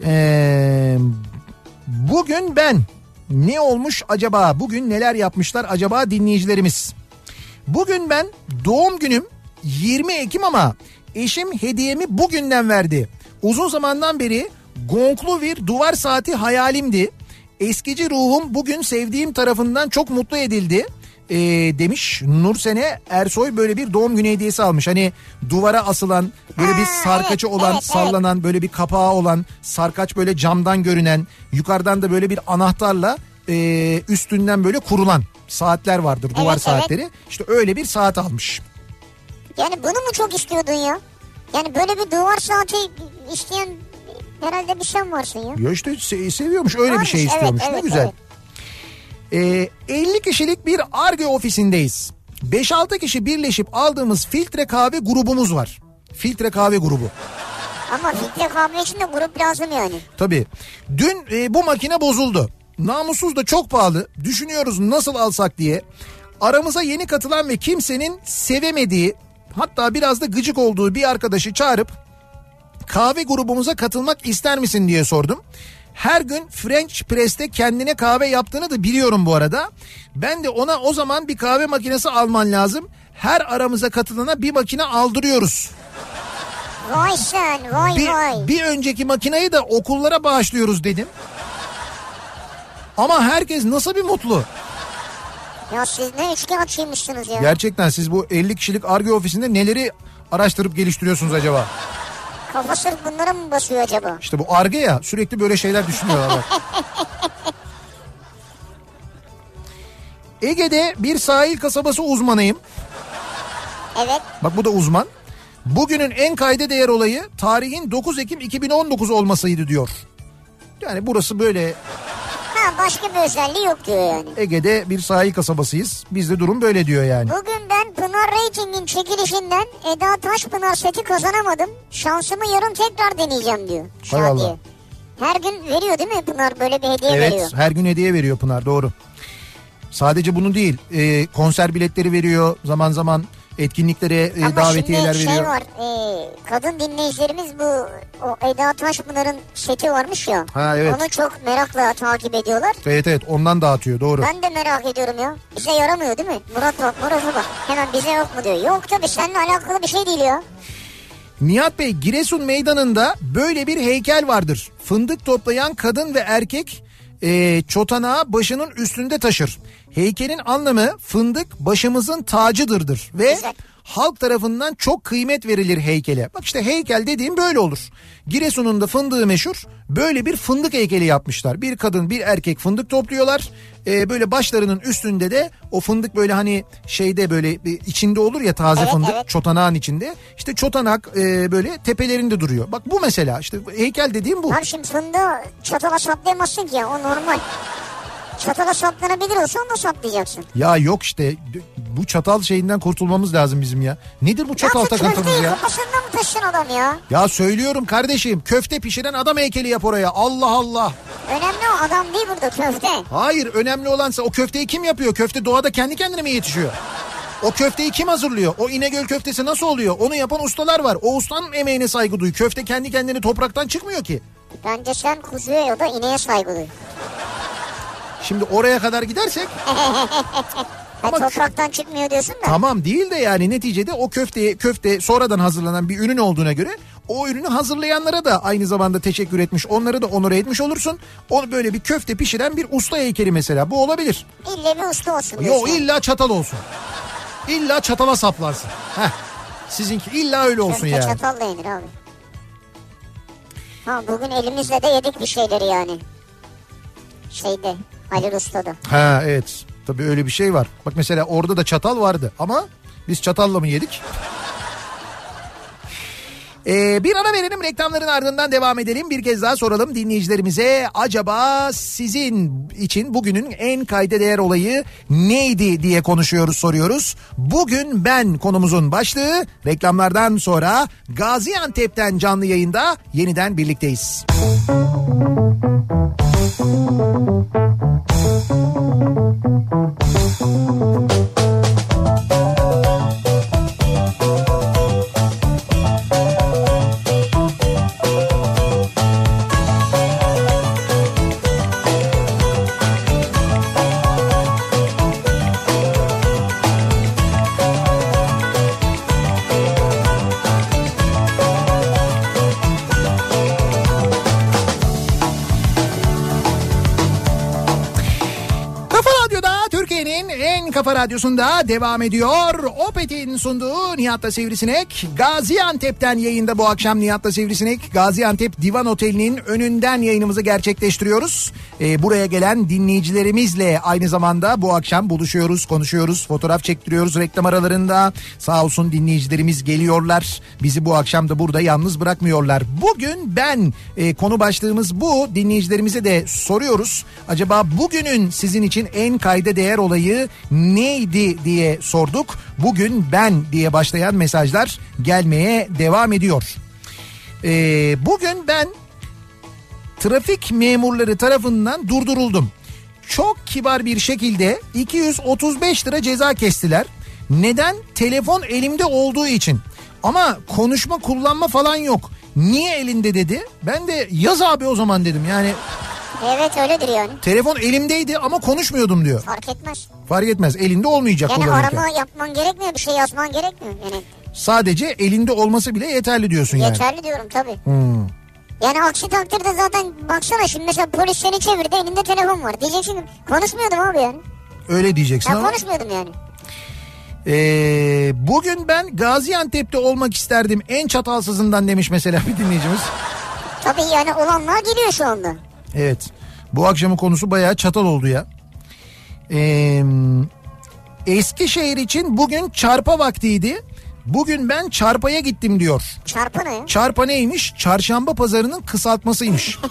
Ee, Bugün ben ne olmuş acaba? Bugün neler yapmışlar acaba dinleyicilerimiz? Bugün ben doğum günüm 20 Ekim ama eşim hediyemi bugünden verdi. Uzun zamandan beri gonklu bir duvar saati hayalimdi. Eskici ruhum bugün sevdiğim tarafından çok mutlu edildi. Ee, demiş Nursene Ersoy böyle bir doğum günü hediyesi almış. Hani duvara asılan böyle bir sarkaçı evet, olan evet, sallanan böyle bir kapağı olan sarkaç böyle camdan görünen yukarıdan da böyle bir anahtarla e, üstünden böyle kurulan saatler vardır duvar Evet, evet. saatleri. İşte öyle bir saat almış. Yani bunu mu çok istiyordun ya? Yani böyle bir duvar saati isteyen herhalde bir sen varsın ya. Ya işte se- seviyormuş öyle bir Varmış, şey evet, istiyormuş ne evet, güzel. evet. Ee, 50 kişilik bir ARGE ofisindeyiz. 5-6 kişi birleşip aldığımız filtre kahve grubumuz var. Filtre kahve grubu. Ama filtre kahve için de grup lazım yani. Tabii. Dün e, bu makine bozuldu. Namussuz da çok pahalı. Düşünüyoruz nasıl alsak diye. Aramıza yeni katılan ve kimsenin sevemediği hatta biraz da gıcık olduğu bir arkadaşı çağırıp kahve grubumuza katılmak ister misin diye sordum. Her gün French Press'te kendine kahve yaptığını da biliyorum bu arada. Ben de ona o zaman bir kahve makinesi alman lazım. Her aramıza katılana bir makine aldırıyoruz. Vay sen vay Bir, vay. bir önceki makineyi de okullara bağışlıyoruz dedim. Ama herkes nasıl bir mutlu. Ya siz ne üçkağıtçıymışsınız ya. Gerçekten siz bu 50 kişilik ARGE ofisinde neleri araştırıp geliştiriyorsunuz acaba? Kafa sırf bunlara mı basıyor acaba? İşte bu ARGE ya sürekli böyle şeyler düşünüyorlar bak. Ege'de bir sahil kasabası uzmanıyım. Evet. Bak bu da uzman. Bugünün en kayda değer olayı tarihin 9 Ekim 2019 olmasıydı diyor. Yani burası böyle Ha başka bir özelliği yok diyor yani. Ege'de bir sahil kasabasıyız. Bizde durum böyle diyor yani. Bugün ben Pınar Rating'in çekilişinden Eda Taşpınar seti kazanamadım. Şansımı yarın tekrar deneyeceğim diyor. Hay Allah. Her gün veriyor değil mi Pınar böyle bir hediye Evet veriyor. her gün hediye veriyor Pınar doğru. Sadece bunu değil e, konser biletleri veriyor zaman zaman etkinliklere e, Ama davetiyeler şimdi şey veriyor. var e, kadın dinleyicilerimiz bu o Eda Taşpınar'ın seti varmış ya. Ha, evet. Onu çok merakla takip ediyorlar. Evet evet ondan dağıtıyor doğru. Ben de merak ediyorum ya. Bize yaramıyor değil mi? Murat bak Murat'a bak. Hemen bize yok mu diyor. Yok tabii seninle alakalı bir şey değil ya. Nihat Bey Giresun meydanında böyle bir heykel vardır. Fındık toplayan kadın ve erkek e, çotanağı başının üstünde taşır. Heykelin anlamı fındık başımızın tacıdırdır ve Güzel. Halk tarafından çok kıymet verilir heykele. Bak işte heykel dediğim böyle olur. Giresun'un da fındığı meşhur. Böyle bir fındık heykeli yapmışlar. Bir kadın bir erkek fındık topluyorlar. Ee, böyle başlarının üstünde de o fındık böyle hani şeyde böyle içinde olur ya taze Evet, fındık evet. çotanağın içinde. İşte çotanak e, böyle tepelerinde duruyor. Bak bu mesela işte heykel dediğim bu. Abi şimdi fındığı çatala saplayamazsın ki ya o normal. Çatala saplanabilir onu da saplayacaksın. Ya yok işte bu çatal şeyinden kurtulmamız lazım bizim ya. Nedir bu çatal Nasıl takıntımız ya? kafasında mı taşısın adam ya? Ya söylüyorum kardeşim köfte pişiren adam heykeli yap oraya. Allah Allah. Önemli o adam değil burada köfte. Hayır önemli olansa o köfteyi kim yapıyor? Köfte doğada kendi kendine mi yetişiyor? O köfteyi kim hazırlıyor? O İnegöl köftesi nasıl oluyor? Onu yapan ustalar var. O ustanın emeğine saygı duy. Köfte kendi kendini topraktan çıkmıyor ki. Bence sen kuzuya ya da ineğe saygı duy. Şimdi oraya kadar gidersek Ama- topraktan çıkmıyor diyorsun da. tamam değil de yani neticede o köfteye köfte sonradan hazırlanan bir ürün olduğuna göre o ürünü hazırlayanlara da aynı zamanda teşekkür etmiş. Onları da onore etmiş olursun. Onu böyle bir köfte pişiren bir usta heykeli mesela bu olabilir. İlle bir usta olsun Yo diyorsun. illa çatal olsun. İlla çatala saplansın. Heh. Sizinki illa öyle olsun Köfte yani. çatalla yenir abi. Ha bugün elimizle de yedik bir şeyleri yani. Şeyde Halil Usta'da. Ha evet. Tabii öyle bir şey var. Bak mesela orada da çatal vardı ama biz çatalla mı yedik? Ee, bir ara verelim reklamların ardından devam edelim. Bir kez daha soralım dinleyicilerimize. Acaba sizin için bugünün en kayda değer olayı neydi diye konuşuyoruz soruyoruz. Bugün ben konumuzun başlığı reklamlardan sonra Gaziantep'ten canlı yayında yeniden birlikteyiz. Türkiye'nin Thank you. Kafa radyosunda devam ediyor. Opet'in sunduğu Nihat'ta Sivrisinek. Gaziantep'ten yayında bu akşam Nihat'ta Sivrisinek. Gaziantep Divan Oteli'nin önünden yayınımızı gerçekleştiriyoruz. Ee, buraya gelen dinleyicilerimizle aynı zamanda bu akşam buluşuyoruz, konuşuyoruz, fotoğraf çektiriyoruz reklam aralarında. Sağ olsun dinleyicilerimiz geliyorlar. Bizi bu akşam da burada yalnız bırakmıyorlar. Bugün ben e, konu başlığımız bu. Dinleyicilerimize de soruyoruz. Acaba bugünün sizin için en kayda değer olayı neydi diye sorduk. Bugün ben diye başlayan mesajlar gelmeye devam ediyor. Ee, bugün ben trafik memurları tarafından durduruldum. Çok kibar bir şekilde 235 lira ceza kestiler. Neden? Telefon elimde olduğu için. Ama konuşma kullanma falan yok. Niye elinde dedi. Ben de yaz abi o zaman dedim. Yani Evet öyledir yani. telefon elimdeydi ama konuşmuyordum diyor. Fark etmez. Fark etmez elinde olmayacak Yani arama yapman gerekmiyor bir şey yazman gerekmiyor. Yani Sadece elinde olması bile yeterli diyorsun yani. yeterli diyorum tabii. Hmm. Yani aksi takdirde zaten baksana şimdi mesela polis seni çevirdi elinde telefon var. Diyeceksin konuşmuyordum abi yani. Öyle diyeceksin Ben ama. konuşmuyordum yani. Ee, bugün ben Gaziantep'te olmak isterdim en çatalsızından demiş mesela bir dinleyicimiz. Tabii yani olanlar geliyor şu anda. Evet bu akşamın konusu bayağı çatal oldu ya. Ee, Eskişehir için bugün çarpa vaktiydi. Bugün ben çarpaya gittim diyor. Çarpı ne? Çarpa neymiş? Çarşamba pazarının kısaltmasıymış.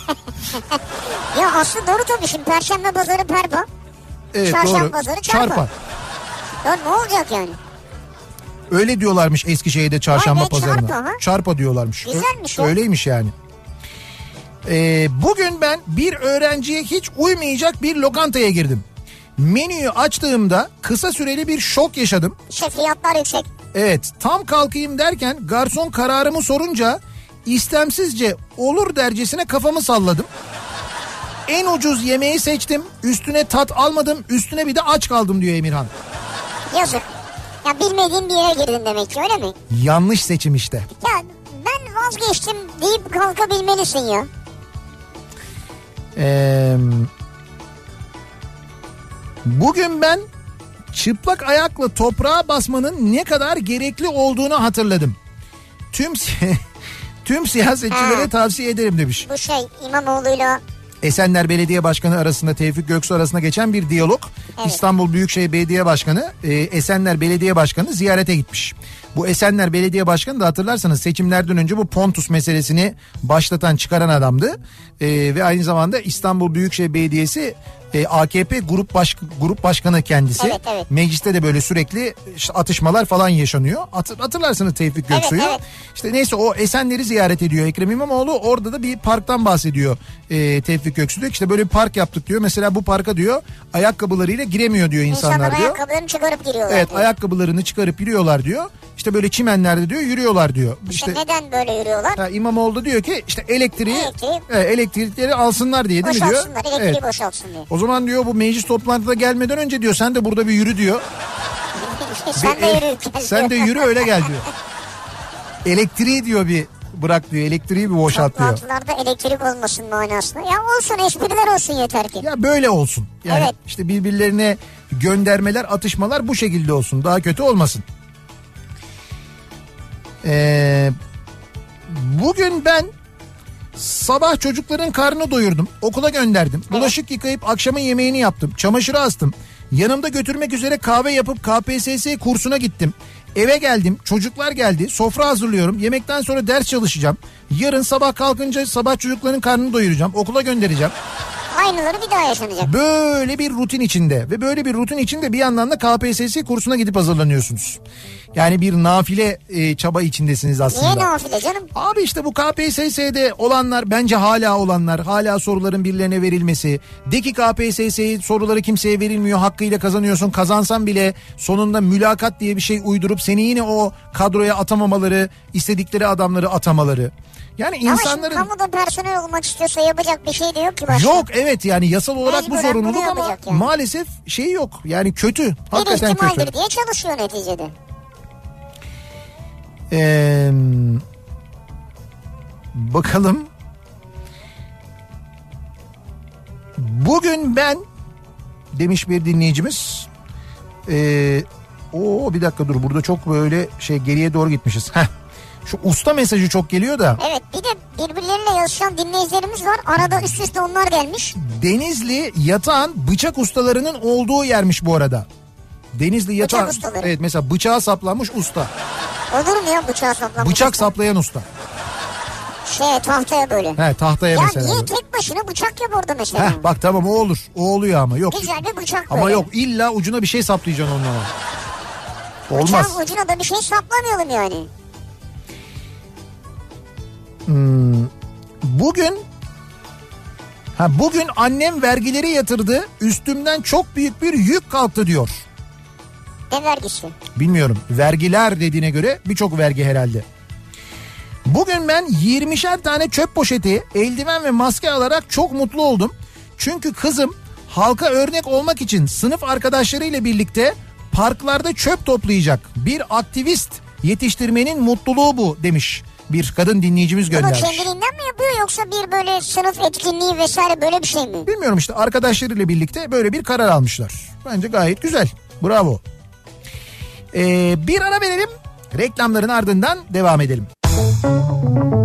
Ya aslı doğru tabii şimdi perşembe pazarı perpa. Evet Çarşamba doğru. pazarı çarpa. Ya ne olacak yani? Öyle diyorlarmış Eskişehir'de çarşamba Vay be, pazarına. çarpa ha? Çarpa diyorlarmış. Ö- Güzelmiş o. Öyleymiş yani. Ee, bugün ben bir öğrenciye hiç uymayacak bir lokantaya girdim. Menüyü açtığımda kısa süreli bir şok yaşadım. İşte fiyatlar yüksek. Evet tam kalkayım derken garson kararımı sorunca istemsizce olur dercesine kafamı salladım. En ucuz yemeği seçtim. Üstüne tat almadım. Üstüne bir de aç kaldım diyor Emirhan. Yazık. Ya bilmediğin bir yere girdin demek ki öyle mi? Yanlış seçim işte. Ya ben vazgeçtim deyip kalkabilmelisin ya. Ee, bugün ben çıplak ayakla toprağa basmanın ne kadar gerekli olduğunu hatırladım. Tüm tüm siyasetçilere Ha. tavsiye ederim demiş. Bu şey İmamoğlu'yla Esenler Belediye Başkanı arasında Tevfik Göksu arasında geçen bir diyalog. Evet. İstanbul Büyükşehir Belediye Başkanı e, Esenler Belediye Başkanı ziyarete gitmiş. Bu Esenler Belediye Başkanı da hatırlarsanız seçimlerden önce bu Pontus meselesini başlatan çıkaran adamdı. E, ve aynı zamanda İstanbul Büyükşehir Belediyesi e, AKP grup baş, grup başkanı kendisi. Evet, evet. Mecliste de böyle sürekli işte atışmalar falan yaşanıyor. Hatır- hatırlarsınız Tevfik Evet, Göksu'yu. evet. İşte neyse o Esenler'i ziyaret ediyor Ekrem İmamoğlu. Orada da bir parktan bahsediyor e, Tevfik Göksu diyor. İşte böyle bir park yaptık diyor. Mesela bu parka diyor ayakkabılarıyla giremiyor diyor insanlar, insanlar diyor. ayakkabılarını çıkarıp giriyorlar. Evet diyor. ayakkabılarını çıkarıp yürüyorlar diyor. İşte böyle çimenlerde diyor yürüyorlar diyor. İşte İşte neden böyle yürüyorlar? ha, İmamoğlu diyor ki işte elektriği Elektriği- evet, elektrikleri alsınlar diye değil mi diyor. Boşaltsınlar elektriği boşaltsın diyor. O zaman diyor bu meclis toplantıda gelmeden önce diyor sen de burada bir yürü diyor. Sen de Bir- yürü. Sen de yürü öyle gel diyor. Elektriği diyor bir bırak diyor elektriği bir boşalt diyor. Toplantılarda elektrik olmasın manasında. Ya olsun espriler olsun yeter ki. Ya böyle olsun. Yani Evet. işte birbirlerine göndermeler, atışmalar bu şekilde olsun. Daha kötü olmasın. Ee, bugün ben sabah çocukların karnını doyurdum. Okula gönderdim. Bulaşık yıkayıp akşamın yemeğini yaptım. Çamaşırı astım. Yanımda götürmek üzere kahve yapıp KPSS kursuna gittim. Eve geldim. Çocuklar geldi. Sofra hazırlıyorum. Yemekten sonra ders çalışacağım. Yarın sabah kalkınca sabah çocukların karnını doyuracağım. Okula göndereceğim. Aynıları bir daha yaşanacak. Böyle bir rutin içinde ve böyle bir rutin içinde bir yandan da KPSS kursuna gidip hazırlanıyorsunuz. Yani bir nafile e, çaba içindesiniz aslında. Niye nafile canım? Abi işte bu KPSS'de olanlar bence hala olanlar hala soruların birilerine verilmesi. De ki KPSS'yi soruları kimseye verilmiyor hakkıyla kazanıyorsun kazansan bile sonunda mülakat diye bir şey uydurup seni yine o kadroya atamamaları istedikleri adamları atamaları. Yani Ama şimdi insanların... kamuda personel olmak istiyorsa yapacak bir şey de yok ki başka. Yok evet yani yasal olarak bu Mecburen bunu zorunluluk ama yani. maalesef şey yok. Yani kötü. Bir Hakikaten ihtimaldir kötü. diye çalışıyor neticede. Ee, bakalım. Bugün ben demiş bir dinleyicimiz. Ee, o bir dakika dur burada çok böyle şey geriye doğru gitmişiz. Heh. Şu usta mesajı çok geliyor da. Evet bir de birbirleriyle yazışan dinleyicilerimiz var. Arada üst üste onlar gelmiş. Denizli yatağın bıçak ustalarının olduğu yermiş bu arada. Denizli yatağın. ustaları. Evet mesela bıçağa saplanmış usta. Olur mu ya bıçağı saplamak? Bıçak saplayan usta. Şey tahtaya böyle. He tahtaya ya mesela. niye tek başına bıçak yap orada mesela? Heh, bak tamam o olur. O oluyor ama yok. Güzel bir bıçak Ama böyle. yok illa ucuna bir şey saplayacaksın onunla. Olmaz. Bıçağın ucuna da bir şey saplamayalım yani. Bugün ha bugün annem vergileri yatırdı. Üstümden çok büyük bir yük kalktı diyor. Ne vergisi? Bilmiyorum. Vergiler dediğine göre birçok vergi herhalde. Bugün ben 20'şer tane çöp poşeti, eldiven ve maske alarak çok mutlu oldum. Çünkü kızım halka örnek olmak için sınıf arkadaşlarıyla birlikte parklarda çöp toplayacak. Bir aktivist yetiştirmenin mutluluğu bu demiş. Bir kadın dinleyicimiz Bunu göndermiş. kendiliğinden mi yapıyor yoksa bir böyle sınıf etkinliği vesaire böyle bir şey mi? Bilmiyorum işte arkadaşlarıyla birlikte böyle bir karar almışlar. Bence gayet güzel. Bravo. Ee, bir ara verelim. Reklamların ardından devam edelim. Kafa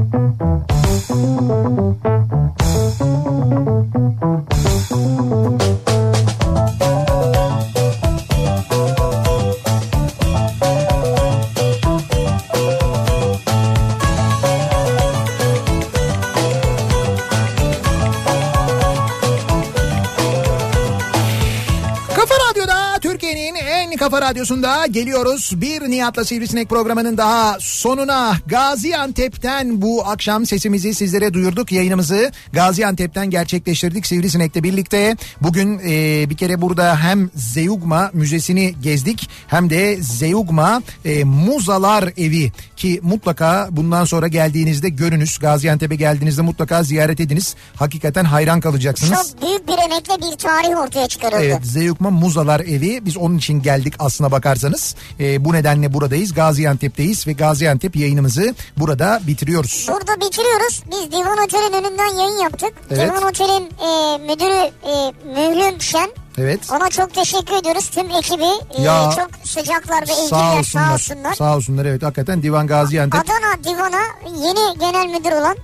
kafa radyosunda geliyoruz. Bir Nihat'la Sivrisinek programının daha sonuna Gaziantep'ten bu akşam sesimizi sizlere duyurduk. Yayınımızı Gaziantep'ten gerçekleştirdik Sivrisinek'le birlikte. Bugün e, bir kere burada hem Zeugma Müzesi'ni gezdik hem de Zeugma e, Muzalar Evi ki mutlaka bundan sonra geldiğinizde görünüz. Gaziantep'e geldiğinizde mutlaka ziyaret ediniz. Hakikaten hayran kalacaksınız. Çok büyük bir emekle bir tarih ortaya çıkarıldı. Evet Zeugma Muzalar Evi biz onun için geldik aslına bakarsanız. Ee, bu nedenle buradayız Gaziantep'teyiz ve Gaziantep yayınımızı burada bitiriyoruz. Burada bitiriyoruz. Biz Divan Otel'in önünden yayın yaptık. Evet. Divan Otel'in e, müdürü e, Mühlüm Şen. Evet. Ona çok teşekkür ediyoruz. Tüm ekibi e, Ya, çok sıcaklar ve Sağ ilgililer olsunlar. sağ olsunlar. Sağ olsunlar evet hakikaten Divan Gaziantep. Adana Divan'a yeni genel müdür olan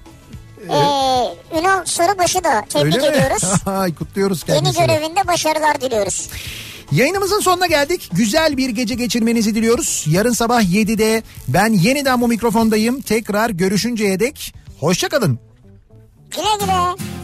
e, Ünal Sarıbaş'ı da tebrik ediyoruz. Kutluyoruz yeni kendisini. görevinde başarılar diliyoruz. Yayınımızın sonuna geldik. Güzel bir gece geçirmenizi diliyoruz. Yarın sabah 7'de ben yeniden bu mikrofondayım. Tekrar görüşünceye dek hoşçakalın. Güle güle.